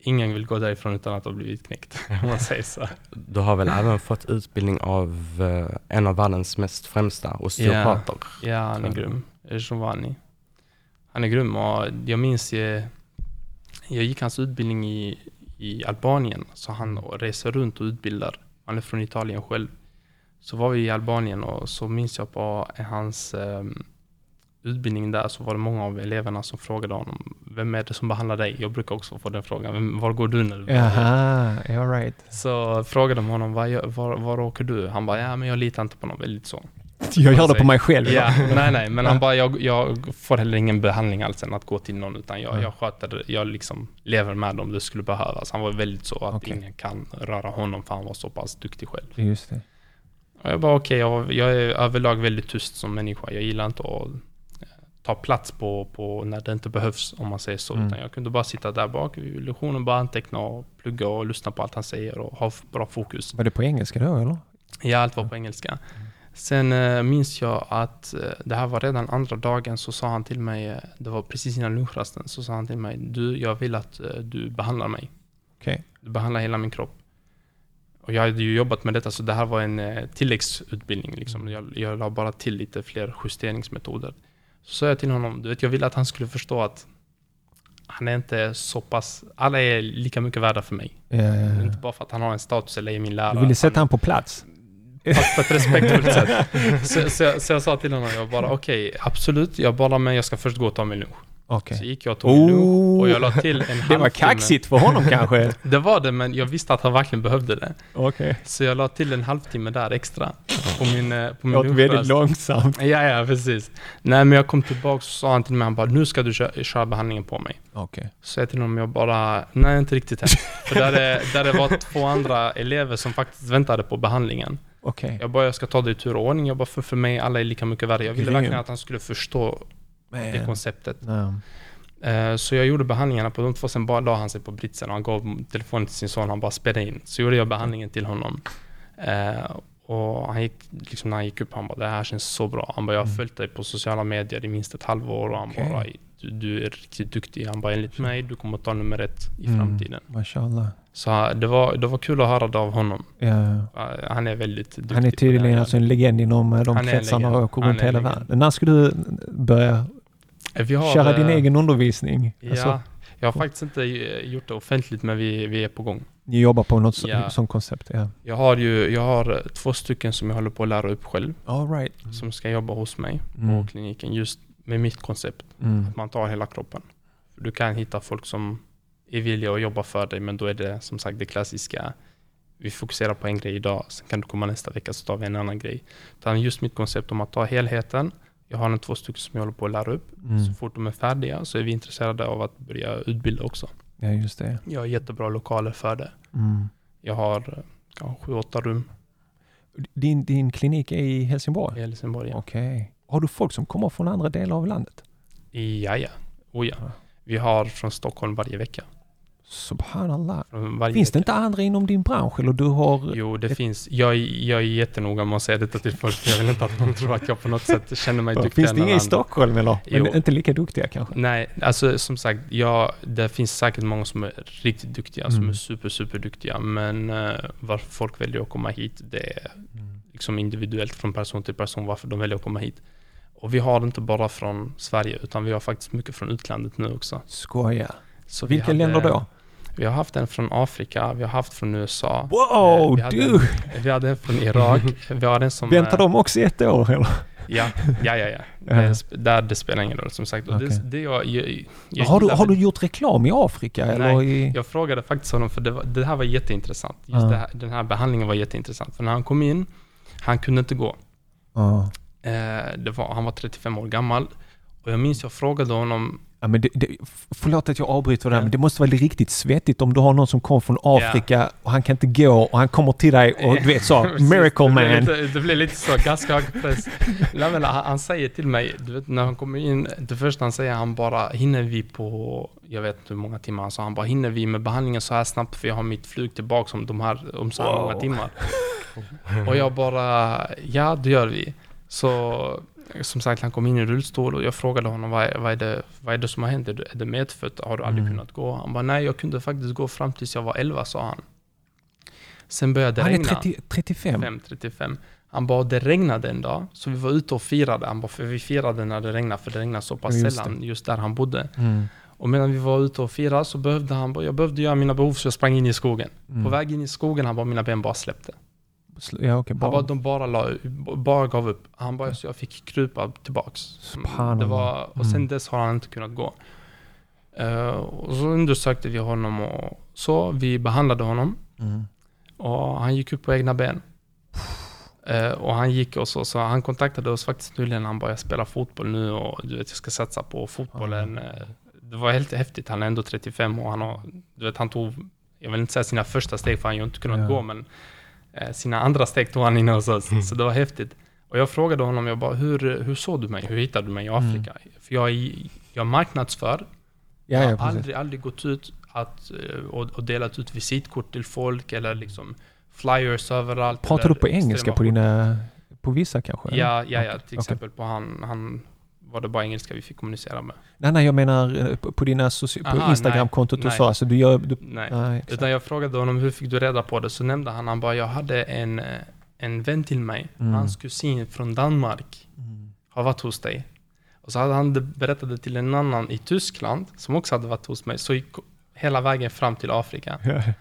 ingen vill gå därifrån utan att ha blivit knäckt, <laughs> om man säger så.
Du har väl även fått utbildning av eh, en av världens mest främsta osteopater?
Ja, han är grym. Giovanni. Han är grym och jag minns ju, jag gick hans utbildning i, i Albanien, så han reser runt och utbildar. Han är från Italien själv. Så var vi i Albanien och så minns jag på hans ehm, utbildning där så var det många av eleverna som frågade honom Vem är det som behandlar dig? Jag brukar också få den frågan. Vem, var går du när du
Jaha, all right.
Så frågade de honom var, var, var åker du? Han bara ja men jag litar inte på någon. Väldigt så.
Jag gör det på mig själv.
Ja, <laughs> nej nej, men han bara, jag, jag får heller ingen behandling alls än att gå till någon, utan jag,
Mm.
jag sköter, jag liksom lever med om det skulle behövas. Han var väldigt så att
Okej.
ingen kan röra honom för han var så pass duktig själv.
Just det.
Och jag bara okej, jag, jag är överlag väldigt tyst som människa. Jag gillar inte att ta plats på, på när det inte behövs, om man säger så.
Mm.
Utan jag kunde bara sitta där bak vid lektionen, bara anteckna och plugga och lyssna på allt han säger och ha bra fokus.
Var det på engelska då eller?
Ja, allt var på engelska. Sen eh, minns jag att eh, det här var redan andra dagen så sa han till mig, eh, det var precis innan lunchrasten, så sa han till mig, du, jag vill att du behandlar mig.
Okej.
Du behandlar hela min kropp. Och jag hade ju jobbat med detta, så det här var en tilläggsutbildning. Liksom. Jag, jag la bara till lite fler justeringsmetoder. Så sa jag till honom, du vet, jag ville att han skulle förstå att han är inte så pass, alla är lika mycket värda för mig.
Ja, ja,
Inte
ja.
bara för att han har en status eller är min lärare.
Du ville sätta
han
på plats?
fast på ett respektfullt sätt. <laughs> Så, så, jag, så jag sa till honom, jag bara okej, okay, absolut, jag bara men jag ska först gå och ta min lunch.
Okay.
Så gick jag och tog min lunch och jag la till en halvtimme. <laughs>
Det var kaxigt för honom kanske? <laughs>
det var det, men jag visste att han verkligen behövde det.
Okay.
Så jag la till en halvtimme där extra på min, eh, på min
Låter väldigt långsamt.
Ja, ja, precis. Nej, men jag kom tillbaka och sa han till mig, han bara, nu ska du köra, köra behandlingen på mig.
Okay.
Så jag till honom, jag bara, nej inte riktigt än. <laughs> för där, är, där det var två andra elever som faktiskt väntade på behandlingen.
Okay.
Jag bara, jag ska ta det i tur och ordning. Jag bara, för, för mig alla är lika mycket värre. Jag ville verkligen att han skulle förstå. Det konceptet.
No.
Uh, så jag gjorde behandlingarna på de två, sen bara la han sig på britsen och han gav telefonen till sin son, han bara spelade in. Så gjorde jag behandlingen till honom. Uh, och han gick, liksom när han gick upp, han bara det här känns så bra. Han bara jag har mm. följt dig på sociala medier i minst ett halvår och han okay. bara du, du, är riktigt duktig. Han bara enligt mig, du kommer ta nummer ett i mm. framtiden.
Mashallah.
Så det var, det var kul att höra det av honom.
Ja.
Han är väldigt duktig.
Han är tydligen alltså en legend inom eh, de han kretsarna och åker runt hela världen. När ska du börja vi har, köra din äh, egen undervisning?
Ja, alltså. jag har faktiskt inte gjort det offentligt men vi, vi är på gång.
Ni jobbar på något ja. sånt koncept? Ja.
Jag har ju jag har två stycken som jag håller på att lära upp själv.
All right.
Som ska jobba hos mig mm. på kliniken just med mitt koncept. Mm. Att man tar hela kroppen. Du kan hitta folk som är villiga att jobba för dig men då är det som sagt det klassiska vi fokuserar på en grej idag, sen kan du komma nästa vecka så tar vi en annan grej. Utan just mitt koncept om att ta helheten. Jag har en två stycken som jag håller på att lära upp. Mm. Så fort de är färdiga så är vi intresserade av att börja utbilda också.
Ja, just det.
Jag har jättebra lokaler för det.
Mm.
Jag har kanske sju, åtta rum.
Din, din klinik är i Helsingborg?
I Helsingborg, ja.
Okej. Okay. Har du folk som kommer från andra delar av landet?
Ja, ja. Oh, ja. Vi har från Stockholm varje vecka.
Subhanallah. Finns det inte andra inom din bransch? Eller du har...
Jo, det ett... finns. Jag, jag är jättenoga med att säga detta till folk. Jag vill inte att någon tror att jag på något sätt känner mig duktig.
Finns det inga i Stockholm eller? Men jo. inte lika duktiga kanske?
Nej, alltså som sagt, ja, det finns säkert många som är riktigt duktiga, mm. som är super, super duktiga. Men uh, varför folk väljer att komma hit, det är mm. liksom individuellt från person till person varför de väljer att komma hit. Och vi har det inte bara från Sverige, utan vi har faktiskt mycket från utlandet nu också.
Skoja. Så Vilka hade, länder då?
Vi har haft en från Afrika, vi har haft från USA.
Wow, vi
du! En, vi hade en från Irak. Vi har en som...
Väntar de också i ett år eller?
Ja, ja, ja. ja. Det, där det spelar ingen roll som sagt. Okay. Det, det jag, jag, jag
har, du, har du gjort reklam i Afrika?
Nej,
eller i...
jag frågade faktiskt honom för det, var, det här var jätteintressant. Just uh. här, den här behandlingen var jätteintressant. För när han kom in, han kunde inte gå.
Uh.
Eh, var, han var 35 år gammal. Och jag minns jag frågade honom
Ja, men det, det, förlåt att jag avbryter det här, men det måste vara riktigt svettigt om du har någon som kommer från Afrika yeah. och han kan inte gå och han kommer till dig och du vet så, <laughs> miracle man.
Det blir, lite, det blir lite så, ganska hög press. Nej, men han, säger till mig, du vet när han kommer in, det första han säger, han bara, hinner vi på, jag vet inte hur många timmar han sa, han bara, hinner vi med behandlingen så här snabbt för jag har mitt flyg tillbaka om, de här, om så här wow. många timmar. <laughs> och jag bara, ja det gör vi. Så som sagt, han kom in i rullstol och jag frågade honom vad vad är, det, vad är det som har hänt? Är det, det medfött? Har du aldrig mm. kunnat gå? Han bara, nej jag kunde faktiskt gå fram tills jag var 11, sa han. Sen började det regna.
Han är 30, 35?
5, 35. Han bara, det regnade en dag, så vi var ute och firade. Han bara, för vi firade när det regnade, för det regnade så pass just sällan just där han bodde.
Mm.
Och medan vi var ute och firade så behövde han, jag behövde göra mina behov så jag sprang in i skogen. Mm. På väg in i skogen, han bara, mina ben bara släppte.
Ja, okay,
bara. Han bara, de bara, la, bara gav upp. Han bara, så jag fick krypa tillbaks. Det var, och sen mm. dess har han inte kunnat gå. Uh, och så undersökte vi honom och så. Vi behandlade honom.
Mm.
Och han gick upp på egna ben. Uh, och han gick och så, så han kontaktade oss faktiskt nyligen. Han bara, jag spelar fotboll nu och du vet, jag ska satsa på fotbollen. Mm. Det var helt häftigt. Han är ändå 35 och han har, du vet, han tog, jag vill inte säga sina första steg för han har ju inte kunnat ja. gå, men sina andra steg tog han inne hos oss. Mm. Så det var häftigt. Och jag frågade honom, jag bara, hur, hur såg du mig? Hur hittade du mig i mm. Afrika? Mm. För jag, jag marknadsför.
Ja,
jag har aldrig, aldrig gått ut att, eh, och, och delat ut visitkort till folk eller liksom flyers överallt.
Pratar du på engelska på dina, på vissa kanske?
Ja, ja, ja. Till okay. exempel på han, han var det bara engelska vi fick kommunicera med.
Nej, nej, jag menar eh, på, dina på Instagram-kontot du sa, alltså du gör... Du,
nej, nej utan jag frågade honom hur fick du reda på det? Så nämnde han, han bara, jag hade en, eh, en vän till mig, mm. hans kusin från Danmark, mm. har varit hos dig. Och så hade han berättat det till en annan i Tyskland, som också hade varit hos mig, så gick hela vägen fram till Afrika. <laughs>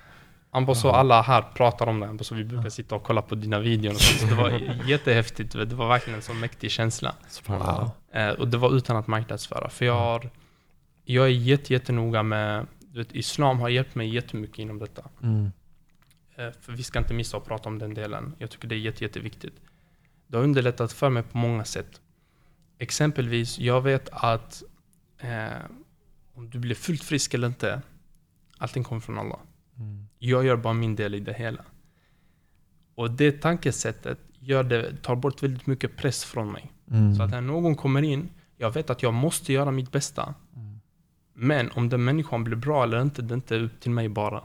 Han bara så
Ja.
alla här pratar om det, så vi brukar sitta och kolla på dina videor och sånt. Så det var <laughs> jättehäftigt, det var verkligen en sån mäktig känsla.
Wow.
Eh, och det var utan att marknadsföra. För jag, har, jag är jätte, jättenoga med, du vet, islam har hjälpt mig jättemycket inom detta.
Mm.
Eh, för vi ska inte missa att prata om den delen. Jag tycker det är jätte, jätteviktigt. Det har underlättat för mig på många sätt. Exempelvis, jag vet att eh, om du blir fullt frisk eller inte, allting kommer från Allah.
Mm.
Jag gör bara min del i det hela. Och det tankesättet gör det, tar bort väldigt mycket press från mig.
Mm.
Så att när någon kommer in, jag vet att jag måste göra mitt bästa.
Mm.
Men om den människan blir bra eller inte, det är inte upp till mig bara.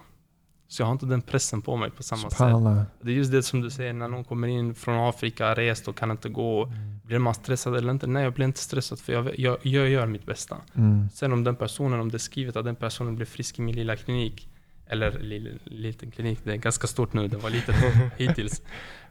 Så jag har inte den pressen på mig på samma sätt.
Subhanallah.
Det är just det som du säger, när någon kommer in från Afrika, rest och kan inte gå. Blir man stressad eller inte? Nej, jag blir inte stressad för jag, jag, jag gör mitt bästa.
Mm.
Sen om den personen, om det är skrivet att den personen blir frisk i min lilla klinik, eller li, liten klinik, det är ganska stort nu, det var litet <laughs> hittills.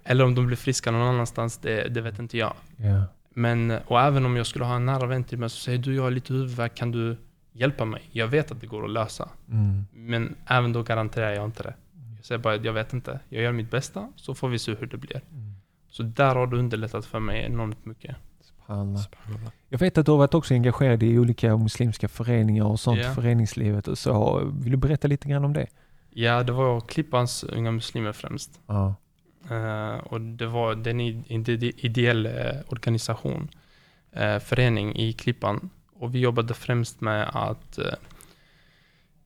Eller om de blir friska någon annanstans, det, det vet inte jag.
Ja.
Men, och även om jag skulle ha en nära vän till mig som säger du, jag har lite huvudvärk, kan du hjälpa mig? Jag vet att det går att lösa.
Mm.
Men även då garanterar jag inte det. Jag säger bara jag vet inte. Jag gör mitt bästa, så får vi se hur det blir.
Mm.
Så där har det underlättat för mig enormt mycket.
Subhanallah.
Subhanallah.
Jag vet att du har varit också engagerad i olika muslimska föreningar och sånt,
Ja.
föreningslivet och så. Vill du berätta lite grann om det?
Ja, det var Klippans Unga Muslimer främst.
Ja.
Eh, och det var en ide- ide- ideell eh, organisation, eh, förening i Klippan. Och vi jobbade främst med att eh,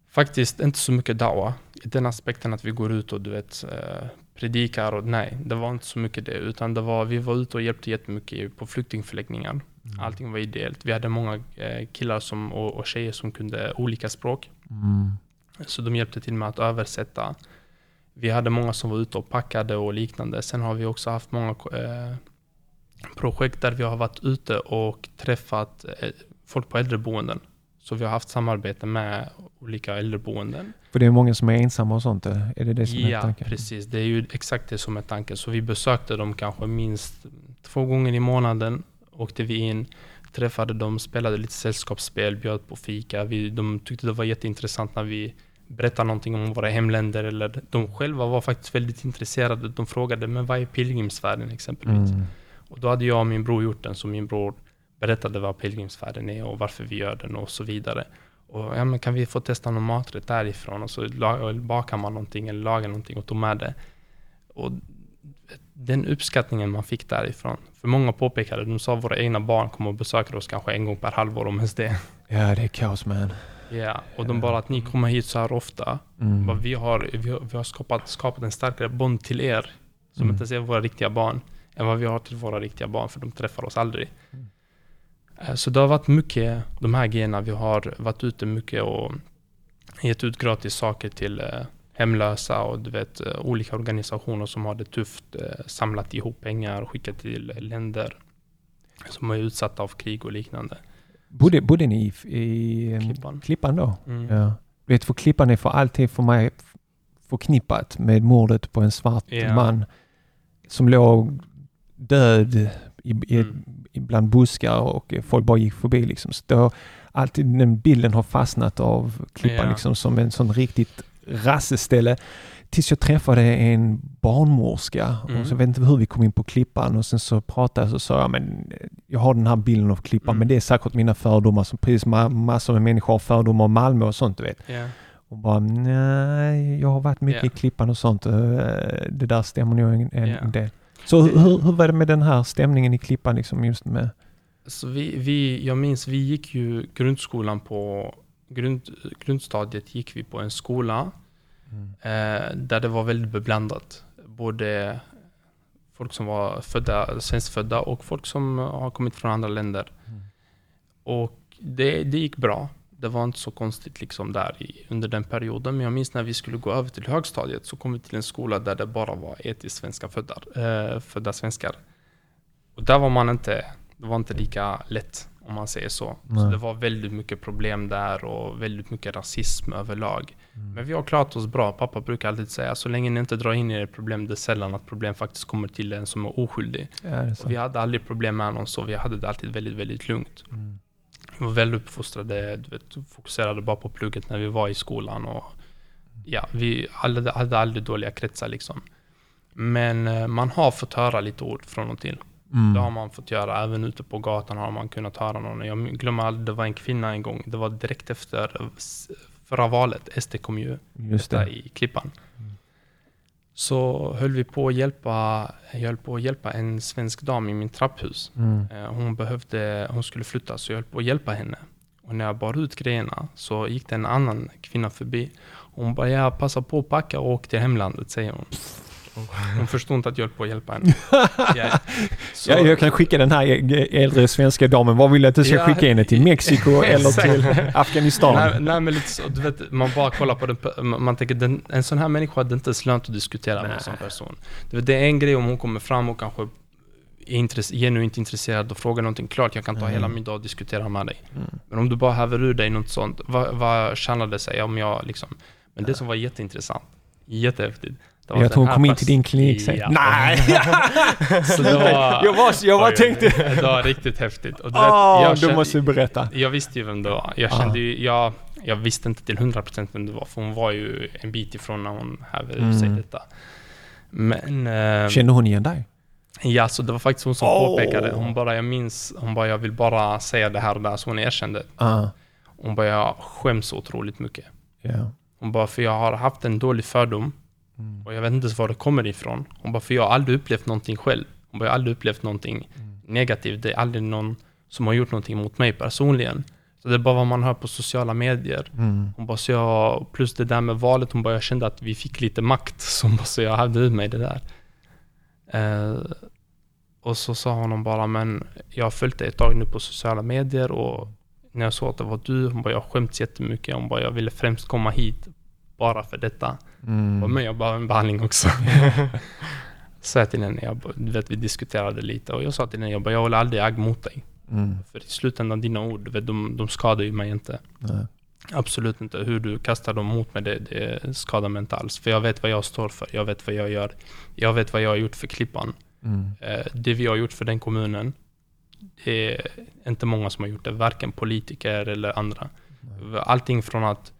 faktiskt inte så mycket dawa, i den aspekten att vi går ut och du vet eh, predikar och nej, det var inte så mycket det, utan det var, vi var ute och hjälpte jättemycket på flyktingförläggningar.
Mm.
Allting var ideellt. Vi hade många eh, killar som, och, och tjejer som kunde olika språk.
Mm.
Så de hjälpte till med att översätta. Vi hade många som var ute och packade och liknande. Sen har vi också haft många eh, projekt där vi har varit ute och träffat eh, folk på äldreboenden. Så vi har haft samarbete med olika äldreboenden.
För det är många som är ensamma och sånt, eller? är det det som är
Ja,
tanken?
precis. Det är ju exakt det som är tanken. Så vi besökte dem kanske minst två gånger i månaden. Åkte vi in, träffade dem, spelade lite sällskapsspel, bjöd på fika. Vi, de tyckte det var jätteintressant när vi berättade någonting om våra hemländer. Eller de själva var faktiskt väldigt intresserade. De frågade, men vad är pilgrimsfärden exempelvis?
Mm.
Och då hade jag och min bror gjort den, så min bror berättade vad pilgrimsfärden är och varför vi gör den och så vidare. Och ja, men kan vi få testa någon maträtt därifrån? Och så bakar man någonting eller lagar någonting och tog med det. Och den uppskattningen man fick därifrån. För många påpekade, de sa våra egna barn kommer och besöker oss kanske en gång per halvår om ens det.
Ja, det är kaos man.
Ja, och de bara att ni kommer hit så här ofta.
Mm.
Vi har, vi har, vi har skapat, skapat en starkare bond till er, som
Mm.
inte ser våra riktiga barn, än vad vi har till våra riktiga barn, för de träffar oss aldrig.
Mm.
Eh, Så det har varit mycket, de här grejerna, vi har varit ute mycket och gett ut gratis saker till eh, hemlösa och du vet eh, olika organisationer som har det tufft, samlat ihop pengar och skickat till länder som är utsatta av krig och liknande.
Bodde, bodde ni i, i em,
Klippan.
Klippan då?
Mm.
Ja. Du vet, för Klippan är för alltid för mig förknippat med mordet på en svart
Ja.
man som låg död i, i,
Mm.
Bland buskar och folk bara gick förbi liksom. Så då, alltid den bilden har fastnat av Klippan
Ja.
liksom som en sån riktigt rasseställe. Tills jag träffade en barnmorska
Mm.
och så vet inte hur vi kom in på Klippan och sen så pratade jag så sa jag men eh, jag har den här bilden av Klippan
Mm.
men det är säkert mina fördomar som precis ma- massor med människor har fördomar om Malmö och sånt du vet.
Ja.
Och bara nej, jag har varit mycket
Ja.
i Klippan och sånt. eh, Det där stämmer nog en, en
Ja.
del. Så hur, hur, var det med den här stämningen i Klippan liksom just med?
Så vi, vi, jag minns, vi gick ju grundskolan på, grund, grundstadiet gick vi på en skola eh, där det var väldigt beblandat. Både folk som var födda, svenskfödda och folk som har kommit från andra länder.
Mm.
Och det, det gick bra. Det var inte så konstigt liksom där i, under den perioden. Men jag minns när vi skulle gå över till högstadiet så kom vi till en skola där det bara var etiskt svenska födda, eh, födda svenskar. Och där var man inte, det var inte lika lätt om man säger så. Så det var väldigt mycket problem där och väldigt mycket rasism överlag.
Mm.
Men vi har klarat oss bra. Pappa brukar alltid säga så länge ni inte drar in er i problem, det är sällan att problem faktiskt kommer till en som är oskyldig.
Ja, är
vi hade aldrig problem med någon så, vi hade det alltid väldigt, väldigt lugnt.
Mm.
Vi var väl uppfostrade, du vet, fokuserade bara på plugget när vi var i skolan och ja, vi hade, hade aldrig dåliga kretsar liksom. Men eh, man har fått höra lite ord från och till.
Mm.
Det har man fått göra. Även ute på gatan har man kunnat höra någon. Jag glömmer aldrig, det var en kvinna en gång. Det var direkt efter förra valet. SD kom ju
Just det.
i Klippan. Så höll vi på att hjälpa, jag höll på att hjälpa en svensk dam i min trapphus.
Mm.
Eh, Hon, behövde, hon skulle flytta så jag höll på att hjälpa henne. Och när jag bar ut grejerna så gick det en annan kvinna förbi. Hon bara, jag passar på att packa och åka till hemlandet, säger hon. Hon förstod inte att jag höll på att hjälpa henne. <laughs> så-
Ja, jag kan skicka den här äldre svenska damen. Var vill du att jag ska
Ja.
skicka henne? Till Mexiko <laughs> eller till Afghanistan?
Nej, nej men lite så, du vet, man bara kollar på den, man tänker den, en sån här människa hade inte ens lönt att diskutera med en sån person. Du vet, det är en grej om hon kommer fram och kanske är intresse, genuint intresserad och frågar någonting. Klart, jag kan ta
Mm.
hela min dag och diskutera med dig.
Mm.
Men om du bara häver ur dig något sånt, vad, vad tjänar det sig om jag liksom... Men det som var jätteintressant, jättehäftigt. Var
Jag
att
tror hon kom in till din klinik sen. <laughs>
Ja.
Nej!
Så det <laughs> var,
jag var, jag
Oj,
tänkte...
Det var riktigt häftigt. Och du vet,
Åh,
jag
du
kände-
måste berätta.
jag visste ju vem det var. Jag
Ah.
kände ju, jag, jag visste inte till 100% vem det var, för hon var ju en bit ifrån när hon hävde ur sig
Mm.
detta. Men... Eh,
Kände hon igen dig?
ja, så det var faktiskt hon som
Åh.
påpekade. Hon bara, jag minns, hon bara, jag vill bara säga det här och där, så hon erkände.
Ah,
Hon bara, jag skäms otroligt mycket.
ja.
Hon bara, för jag har haft en dålig fördom
Mm.
och jag vet inte var det kommer ifrån. Hon bara, för jag har aldrig upplevt någonting själv. Hon bara, jag har aldrig upplevt någonting
Mm.
negativt. Det är aldrig någon som har gjort någonting mot mig personligen. Så det är bara vad man hör på sociala medier.
Mm.
Hon bara, så jag, plus det där med valet, hon bara, jag kände att vi fick lite makt. <laughs> Så, bara, så jag hade ur mig det där. Eh, och så sa hon bara, men jag har följt dig ett tag nu på sociala medier och när jag såg att det var du, hon bara, jag skämts jättemycket. Hon bara, jag ville främst komma hit bara för detta.
Mm.
Men jag behöver en behandling också. <laughs> sa jag till henne, jag, vet vi diskuterade lite och jag sa till henne, jag bara, jag håller aldrig agg mot dig.
Mm.
För i slutändan, dina ord, vet, de, de skadar ju mig inte.
Nej.
Absolut inte. Hur du kastar dem mot mig, det, det skadar mig inte alls. För jag vet vad jag står för. Jag vet vad jag gör. Jag vet vad jag har gjort för Klippan.
Mm.
Eh, det vi har gjort för den kommunen, det är inte många som har gjort det. Varken politiker eller andra. Allting från att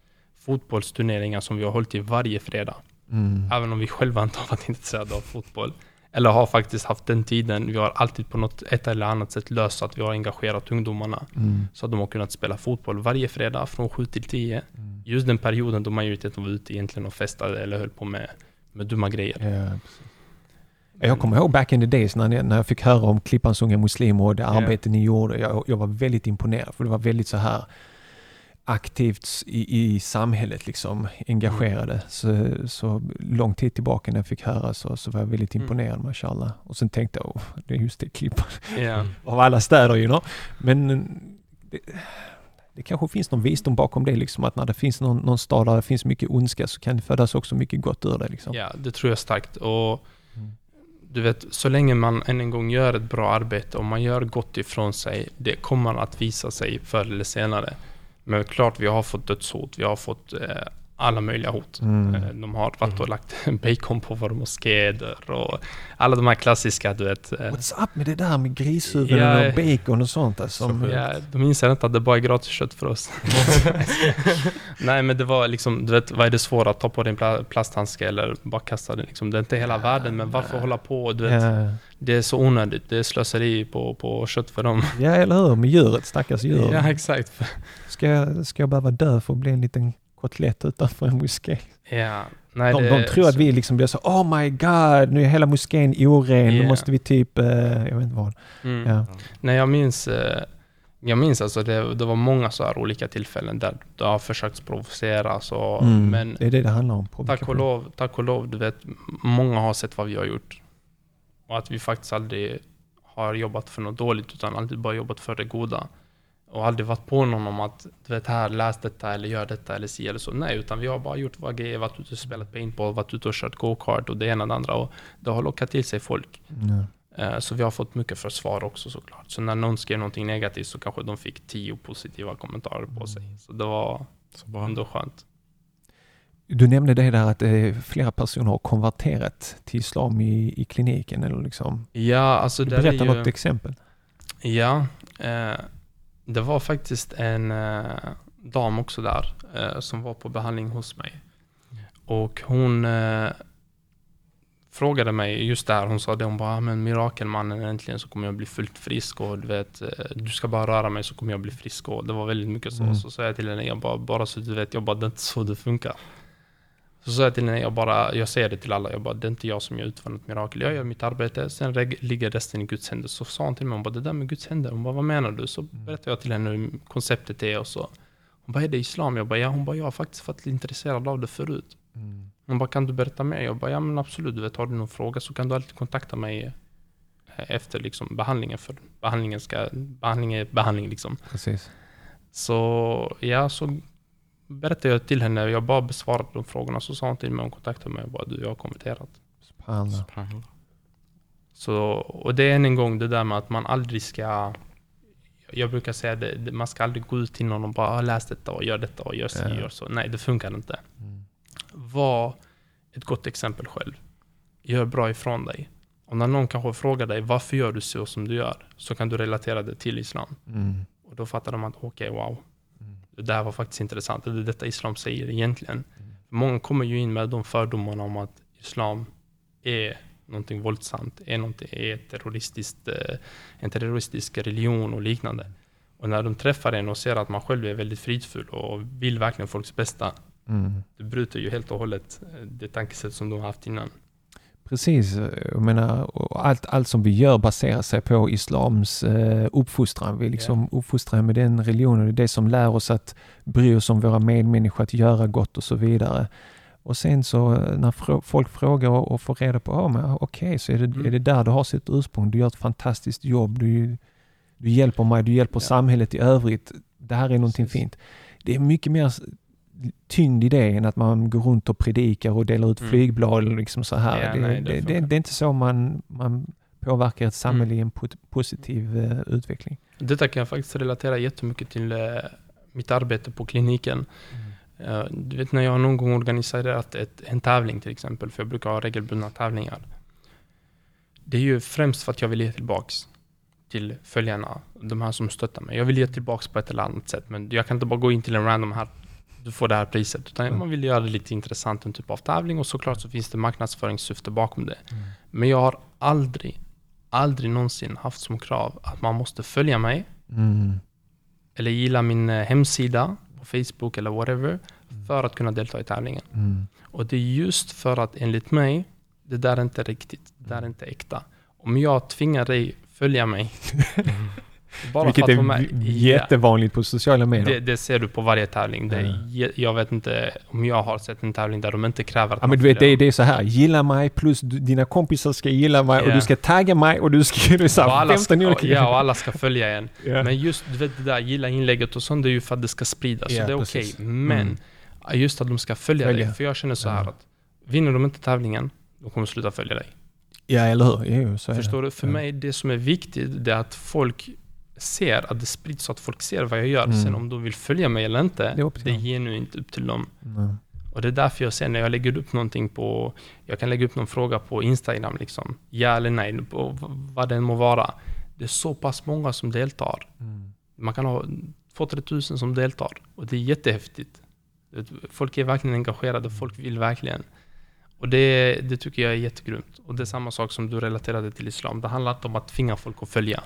fotbollsturneringar som vi har hållit i varje fredag.
Mm.
Även om vi själva inte har varit intresserade av fotboll. Eller har faktiskt haft den tiden. Vi har alltid på något ett eller annat sätt löst att vi har engagerat ungdomarna.
Mm.
Så att de har kunnat spela fotboll varje fredag från 7 till 10.
Mm.
Just den perioden då majoriteten var ute egentligen och festade eller höll på med, med dumma grejer.
Ja. Jag kommer ihåg back in the days när, ni, när jag fick höra om Klippans unga muslimer och det arbete ni gjorde. Jag, jag var väldigt imponerad för det var väldigt så här aktivt i, i samhället liksom engagerade. Så, så lång tid tillbaka när jag fick höra så, så var jag väldigt
Mm.
imponerad mashallah. Och sen tänkte jag, oh, det är just det Klippan
Ja. <laughs>
av alla städer you know. Men eh, det, det kanske finns någon visdom bakom det liksom att när det finns någon, någon stad där det finns mycket ondska så kan det födas också mycket gott ur det liksom.
ja, det tror jag starkt. Och
Mm.
du vet, så länge man än en gång gör ett bra arbete och man gör gott ifrån sig, det kommer att visa sig förr eller senare. Men klart, vi har fått dödshot, vi har fått eh, alla möjliga hot.
Mm.
Eh, De har varit och lagt <laughs> bacon på vår moskédörr och alla de här klassiska, du vet. eh,
What's up med det där med grishuvuden
Ja.
och bacon och sånt? Alltså,
Så.
Ja, de inser inte att det bara är gratis kött för oss. <laughs> Nej men det var liksom, du vet vad är det svåra? Att ta på din pla- plasthandske eller bara kasta den liksom. Det är inte hela världen men varför hålla på? Du vet,
ja.
Det är så onödigt, det är slöseri på, på kött för dem.
ja, eller hur? Med djuret, stackars djur.
Ja exakt.
Ska, jag, ska jag behöva dö för att bli en liten kotlett utanför en moské?
Ja, nej,
De, de tror att
så-
vi liksom blir så Oh my god, nu är hela moskén oren, nu
Ja.
måste vi typ, eh, jag vet inte vad.
Mm.
Ja.
Nej jag minns, eh, jag minns alltså det, det var många så här olika tillfällen där det har försökt provoceras och,
Mm,
men
det är det det handlar om.
Tack och lov, tack och lov, du vet, många har sett vad vi har gjort. Och att vi faktiskt aldrig har jobbat för något dåligt, utan alltid bara jobbat för det goda. Och aldrig varit på någon om att, du vet, här, läs detta eller gör detta eller si eller så. Nej, utan vi har bara gjort våra grejer, varit ute och spelat paintball, varit ute och kört go-kart och det ena och det andra. Och det har lockat till sig folk. Eh, Så vi har fått mycket försvar också såklart. Så när någon skrev någonting negativt så kanske de fick tio positiva kommentarer på sig. Så det var
Så bra.
ändå skönt.
Du nämnde det där att eh, flera personer har konverterat till islam i, i kliniken eller liksom.
Ja, alltså
Berätta
ju...
något exempel.
Ja, eh, det var faktiskt en eh, dam också där eh, som var på behandling hos mig. Och hon eh, frågade mig just där, hon sa det, hon bara, "Ah, men mirakelmannen äntligen så kommer jag bli fullt frisk och du vet, du ska bara röra mig så kommer jag bli frisk och det var väldigt mycket så.
Mm.
Så sa jag till henne, jag bara, bara så du vet, jag bara, det är inte så det funkar. Så sa jag till henne, jag bara, jag säger det till alla, jag bara, det är inte jag som gör utför något mirakel. Jag gör mitt arbete, sen ligger resten i Guds händer. Så sa hon till mig, hon bara, det där med Guds händer, hon bara, vad menar du? Så berättade jag till henne hur konceptet är och så. Hon bara, är det islam? Jag bara, ja. Hon bara, jag har faktiskt varit intresserad av det förut.
Mm.
Hon bara, kan du berätta mer? Jag bara, ja men absolut, du vet, har du någon fråga så kan du alltid kontakta mig eh, efter liksom behandlingen, för behandlingen ska, behandling är behandling liksom.
Precis.
Så ja, så berättade jag till henne, jag bara besvarade de frågorna, så sa hon till mig, hon kontaktade mig och bara, du jag har konverterat.
Subhanallah.
Så, och det är än en gång det där med att man aldrig ska jag brukar säga det, man ska aldrig gå ut till någon och bara "Ah, läs detta och gör detta och gör så,
Ja.
gör så. Nej, det funkar inte.
Mm.
Var ett gott exempel själv. Gör bra ifrån dig. Och när någon kanske frågar dig varför gör du så som du gör, så kan du relatera det till islam.
Mm.
Och då fattar de att okej, wow,
Mm.
Det där var faktiskt intressant. Det är detta islam säger egentligen. Många kommer ju in med de fördomarna om att islam är någonting våldsamt, är, någonting, är terroristiskt, eh, en terroristisk religion och liknande. Och när de träffar en och ser att man själv är väldigt fridfull och vill verkligen folks bästa,
Mm.
det bryter ju helt och hållet eh, det tankesätt som de har haft innan.
Precis, jag menar, allt, allt som vi gör baserar sig på islams eh, uppfostran. Vi liksom uppfostrar med den religionen, det är det som lär oss att bry oss om våra medmänniskor, att göra gott och så vidare. Och sen så eh, när folk frågar och, får reda på, oh, men okej, så är det,
Mm.
är det där du har sitt ursprung, du gör ett fantastiskt jobb, du, du hjälper mig, du hjälper
Ja.
samhället i övrigt. Det här är någonting
Precis.
fint. Det är mycket mer tyngd i det än att man går runt och predikar och delar ut
Mm.
flygblad liksom så här.
Ja,
det,
nej, det
det, det, är inte så man, man påverkar ett samhälle
Mm.
i en po- positiv eh, utveckling.
Detta kan jag faktiskt relatera jättemycket till eh, mitt arbete på kliniken. Eh, Du vet när jag någon gång organiserat ett, en tävling till exempel, för jag brukar ha regelbundna tävlingar. Det är ju främst för att jag vill ge tillbaks till följarna, de här som stöttar mig. Jag vill ge tillbaks på ett eller annat sätt, men jag kan inte bara gå in till en random här, du får det här priset. Utan
Mm.
man vill göra det lite intressant, en typ av tävling och såklart så finns det marknadsföringssyfte bakom det.
Mm.
Men jag har aldrig, aldrig någonsin haft som krav att man måste följa mig,
Mm.
eller gilla min eh, hemsida på Facebook eller whatever för att kunna delta i tävlingen.
Mm.
Och det är just för att enligt mig, det där är inte riktigt, det där är inte äkta. Om jag tvingar dig följa mig, <laughs> <laughs> bara
Vilket
för
är jättevanligt på sociala medier.
det, det ser du på varje tävling.
Ja.
Jag vet inte om jag har sett en tävling där de inte kräver att
Ja, men du vet, det, det är så här, gilla mig plus dina kompisar ska gilla mig och
Ja.
du ska tagga mig och du ska... Det så
och
här,
alla
15
ska,
olika
ja, och alla ska följa en.
Ja.
Men just du vet, det där gilla inlägget och sånt, det är ju för att det ska spridas.
Ja,
så det är okej. Men
Mm.
just att de ska följa,
Följa.
dig. För jag känner så här
Ja.
att vinner de inte tävlingen, de kommer sluta följa dig.
Ja, eller hur? Jo,
Förstår
det.
du? För
Ja.
mig, det som är viktigt, det är att folk ser, att det sprids så att folk ser vad jag gör.
Mm.
Sen om de vill följa mig eller inte,
Det är
det är genuint upp till dem.
Nej.
Och det är därför jag ser när jag lägger upp någonting på, jag kan lägga upp någon fråga på Instagram liksom, ja eller nej, på vad den må vara. Det är så pass många som deltar.
Mm.
Man kan ha 2-3 tusen som deltar och det är jättehäftigt. Folk är verkligen engagerade, folk vill verkligen. Och det, det tycker jag är jättegrymt. Och det är samma sak som du relaterade till islam. Det handlar inte om att tvinga folk att följa.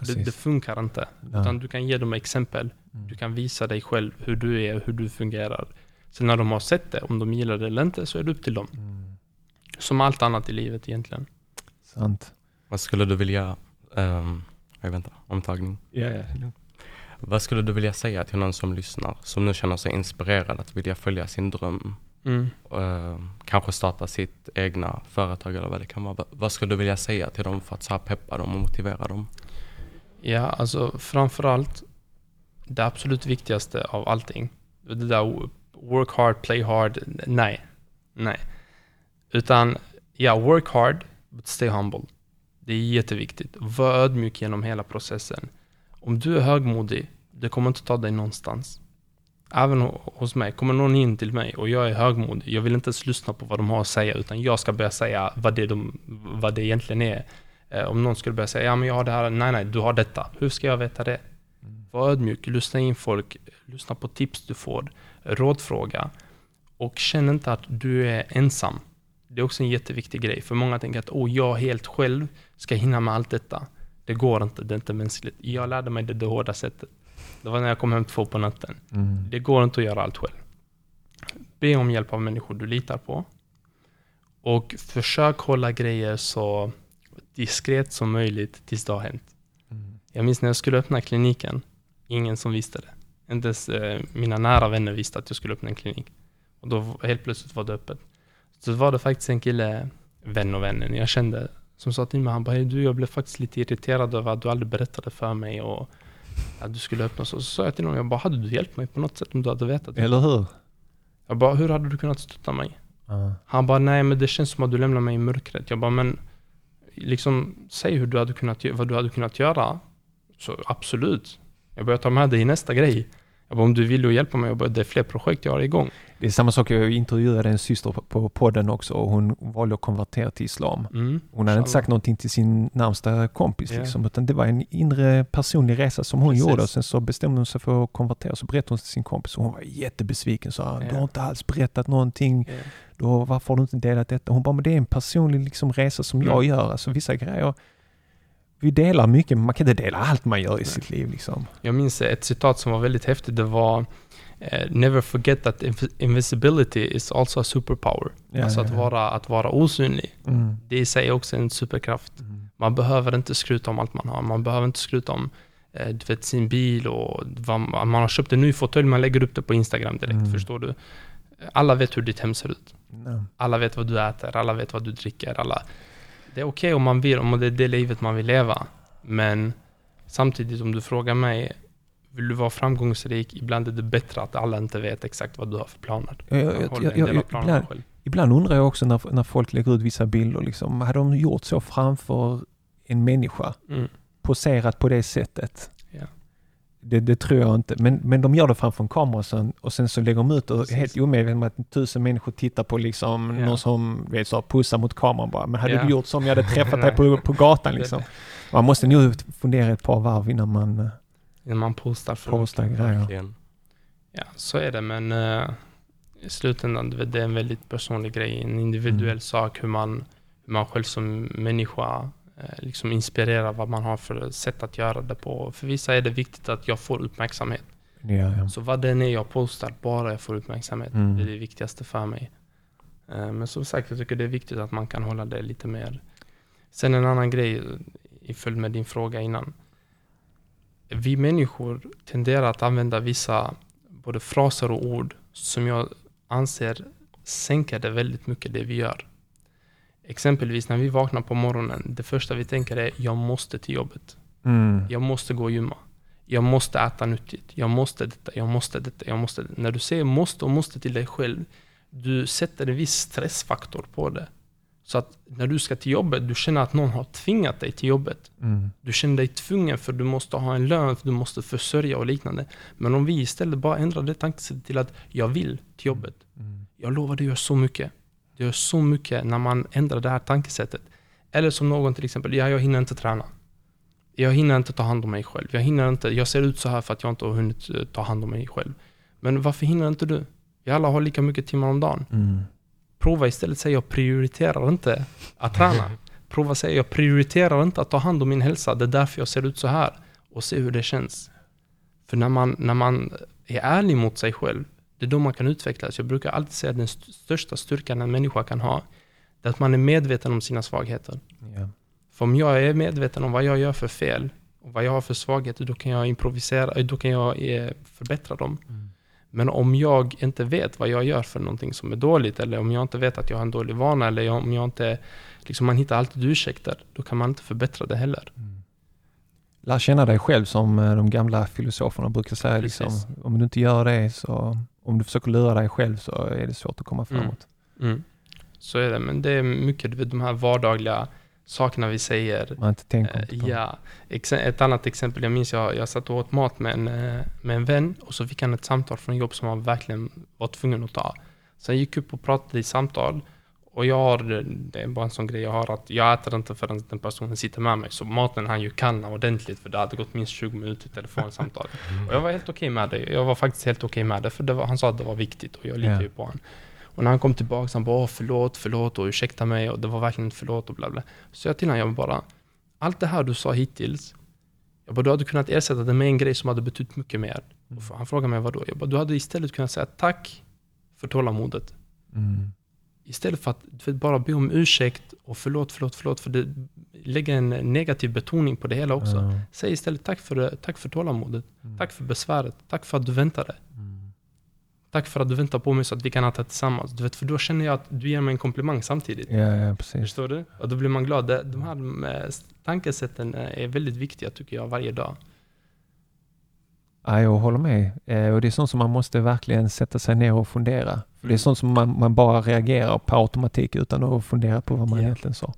Det, det funkar inte.
Ja.
Utan du kan ge dem exempel.
Mm.
Du kan visa dig själv hur du är och hur du fungerar. Sen när de har sett det, om de gillar det eller inte, så är det upp till dem.
Mm.
Som allt annat i livet egentligen.
Sant.
Vad skulle du vilja, um, jag inte, omtagning.
Ja, ja.
Vad skulle du vilja säga till någon som lyssnar, som nu känner sig inspirerad att vilja följa sin dröm?
Mm.
eh, kanske starta sitt egna företag eller vad det kan vara. Va- Vad skulle du vilja säga till dem för att så här peppa dem och motivera dem?
Ja, alltså framförallt det absolut viktigaste av allting. Det där work hard, play hard. Nej. Nej. Utan, ja, work hard, but stay humble. Det är jätteviktigt. Var ödmjuk genom hela processen. Om du är högmodig, det kommer inte ta dig någonstans. Även ho- hos mig, kommer någon in till mig och jag är högmodig, jag vill inte ens lyssna på vad de har att säga, utan jag ska börja säga vad det, de, vad det egentligen är. Eh, om någon skulle börja säga, ja men jag har det här, nej nej, du har detta. Hur ska jag veta det? Var ödmjuk, lyssna in folk, lyssna på tips du får, rådfråga. Och känn inte att du är ensam. Det är också en jätteviktig grej. För många tänker att oh, jag helt själv ska hinna med allt detta. Det går inte, det är inte mänskligt. Jag lärde mig det det hårda sättet. Det var när jag kom hem två på natten.
Mm.
Det går inte att göra allt själv. Be om hjälp av människor du litar på. Och försök hålla grejer så diskret som möjligt tills det har hänt.
Mm.
Jag minns när jag skulle öppna kliniken, ingen som visste det. Inte ens eh, mina nära vänner visste att jag skulle öppna en klinik. Och då helt plötsligt var det öppet. Så var det faktiskt en kille, vän och vännen, jag kände, som sa till mig, han bara, "Hej, du, jag blev faktiskt lite irriterad över att du aldrig berättade för mig och att du skulle öppna så. Så sa jag till honom, jag bara, hade du hjälpt mig på något sätt om du hade vetat? det?"
Eller hur?
Jag bara, hur hade du kunnat stötta mig?
Ja.
Han bara, nej men det känns som att du lämnar mig i mörkret. Jag bara, men liksom, säg hur du hade kunnat, vad du hade kunnat göra. Så absolut. Jag bara, jag tar med dig i nästa grej. Jag bara, om du vill och hjälpa mig, jag bara, det är fler projekt jag har igång.
Det är samma sak, jag intervjuade en syster på- podden också och hon valde att konvertera till islam.
Mm.
Hon hade inte sagt någonting till sin närmsta kompis
Ja.
liksom, utan det var en inre personlig resa som hon
Precis.
gjorde och sen så bestämde hon sig för att konvertera så berättade hon till sin kompis och hon var jättebesviken. Sa, du
Ja.
har inte alls berättat någonting,
Ja.
Då, varför har du inte delat detta? Hon bara, men det är en personlig liksom, resa som jag gör. Alltså vissa grejer, vi delar mycket, men man kan inte dela allt man gör i sitt liv liksom.
Jag minns ett citat som var väldigt häftigt. Det var eh, Never forget that inv- invisibility is also a superpower.
Ja,
alltså
ja,
att,
ja.
vara, att vara osynlig.
Mm.
Det i sig är också en superkraft.
Mm.
Man behöver inte skryta om allt man har. Man behöver inte skryta om eh, du vet, sin bil och vad man, man har köpt en ny fåtölj, man lägger upp det på Instagram direkt,
Mm.
förstår du? Alla vet hur ditt hem ser ut.
Ja.
Alla vet vad du äter, alla vet vad du dricker, alla... Det är okej om man vill, om det är det livet man vill leva. Men samtidigt om du frågar mig, vill du vara framgångsrik? Ibland är det bättre att alla inte vet exakt vad du har för planer.
Jag, jag, jag, jag, jag, ibland, ibland undrar jag också när, när folk lägger ut vissa bilder, liksom, hade de gjort så framför en människa?
Mm.
poserat på det sättet. Det, det tror jag inte. Men, men de gör det framför en kamera och sen, och sen så lägger de ut och
Precis.
helt omedvetet om att tusen människor tittar på liksom
Ja.
någon som vet, så, pussar mot kameran bara. Men hade
Ja.
du gjort som jag hade träffat dig <laughs> på, på gatan liksom? Man måste nog fundera ett par varv innan man eh,
När man postar
postar grejer.
Verkligen.
Ja, så är det, men eh, i slutändan, det är en väldigt personlig grej, en individuell
Mm.
sak hur man, hur man själv som människa liksom inspirerar vad man har för sätt att göra det på. För vissa är det viktigt att jag får uppmärksamhet.
Ja, ja.
Så vad det är jag postar, bara jag får uppmärksamhet.
Mm.
Det är det viktigaste för mig. Eh, Men som sagt, jag tycker det är viktigt att man kan hålla det lite mer. Sen en annan grej i följd med din fråga innan. Vi människor tenderar att använda vissa både fraser och ord som jag anser sänker det väldigt mycket det vi gör. Exempelvis när vi vaknar på morgonen, det första vi tänker är jag måste till jobbet.
Mm.
Jag måste gå och gymma. Jag måste äta nyttigt. Jag måste detta, jag måste detta, jag måste det. När du säger måste och måste till dig själv, du sätter en viss stressfaktor på det. Så att när du ska till jobbet, du känner att någon har tvingat dig till jobbet.
Mm.
Du känner dig tvungen för du måste ha en lön, för du måste försörja och liknande. Men om vi istället bara ändrar det tankesättet till att jag vill till jobbet.
Mm.
Jag lovar, det gör så mycket. Det gör så mycket när man ändrar det här tankesättet. Eller som någon till exempel, ja, jag hinner inte träna. Jag hinner inte ta hand om mig själv. Jag hinner inte, jag ser ut så här för att jag inte har hunnit eh, ta hand om mig själv. Men varför hinner inte du? Vi alla har lika mycket timmar om dagen.
Mm.
Prova istället säga jag prioriterar inte att träna. <laughs> Prova säga jag prioriterar inte att ta hand om min hälsa. Det är därför jag ser ut så här. Och se hur det känns. För när man, när man är ärlig mot sig själv, det är då man kan utvecklas. Jag brukar alltid säga att den st- största styrkan en människa kan ha, det är att man är medveten om sina svagheter.
Ja.
För om jag är medveten om vad jag gör för fel och vad jag har för svagheter, då kan jag improvisera, då kan jag eh, förbättra dem.
Mm.
Men om jag inte vet vad jag gör för någonting som är dåligt, eller om jag inte vet att jag har en dålig vana, eller om jag inte... Liksom man hittar alltid ursäkter, då kan man inte förbättra det heller.
Mm. Lär känna dig själv som eh, de gamla filosoferna brukar säga. Liksom, om du inte gör det så, om du försöker lura dig själv så är det svårt att komma
Mm.
framåt.
Mm. Så är det, men det är mycket de här vardagliga sakerna vi säger.
Man inte tänker
Eh,
inte på.
ja, Exe- ett annat exempel, jag minns jag, jag satt och åt mat med en, eh, med en vän och så fick han ett samtal från jobb som han verkligen var tvungen att ta. Så jag gick upp och pratade i samtal och jag har, det är bara en sån grej jag har att jag äter inte förrän den personen sitter med mig. Så maten han ju kalla ordentligt för det hade gått minst 20 minuter telefonsamtal. Och jag var helt okej med det. Jag var faktiskt helt okej med det för det var, han sa att det var viktigt och jag litar ju på honom. Och när han kom tillbaka, han bara förlåt, förlåt och ursäkta mig och det var verkligen förlåt och bla bla. Så jag till honom, jag bara, allt det här du sa hittills, jag bara, du hade kunnat ersätta det med en grej som hade betytt mycket mer. Och han frågade mig vadå? Jag bara, du hade istället kunnat säga tack för tålamodet.
Mm.
Istället för att vet, bara be om ursäkt och förlåt, förlåt, förlåt, för det lägger en negativ betoning på det hela också.
Ja.
Säg istället tack för, det, tack för tålamodet,
Mm.
tack för besväret, tack för att du väntade.
Mm.
Tack för att du väntar på mig så att vi kan äta tillsammans. Du vet, för då känner jag att du ger mig en komplimang samtidigt.
Ja, ja, precis.
Förstår du? Och då blir man glad. De här eh, tankesätten eh, är väldigt viktiga tycker jag varje dag.
Ja, jag håller med. Eh, och det är sånt som man måste verkligen sätta sig ner och fundera. För det är sånt som man, man bara reagerar på automatik utan att fundera på vad man
Ja.
egentligen sa.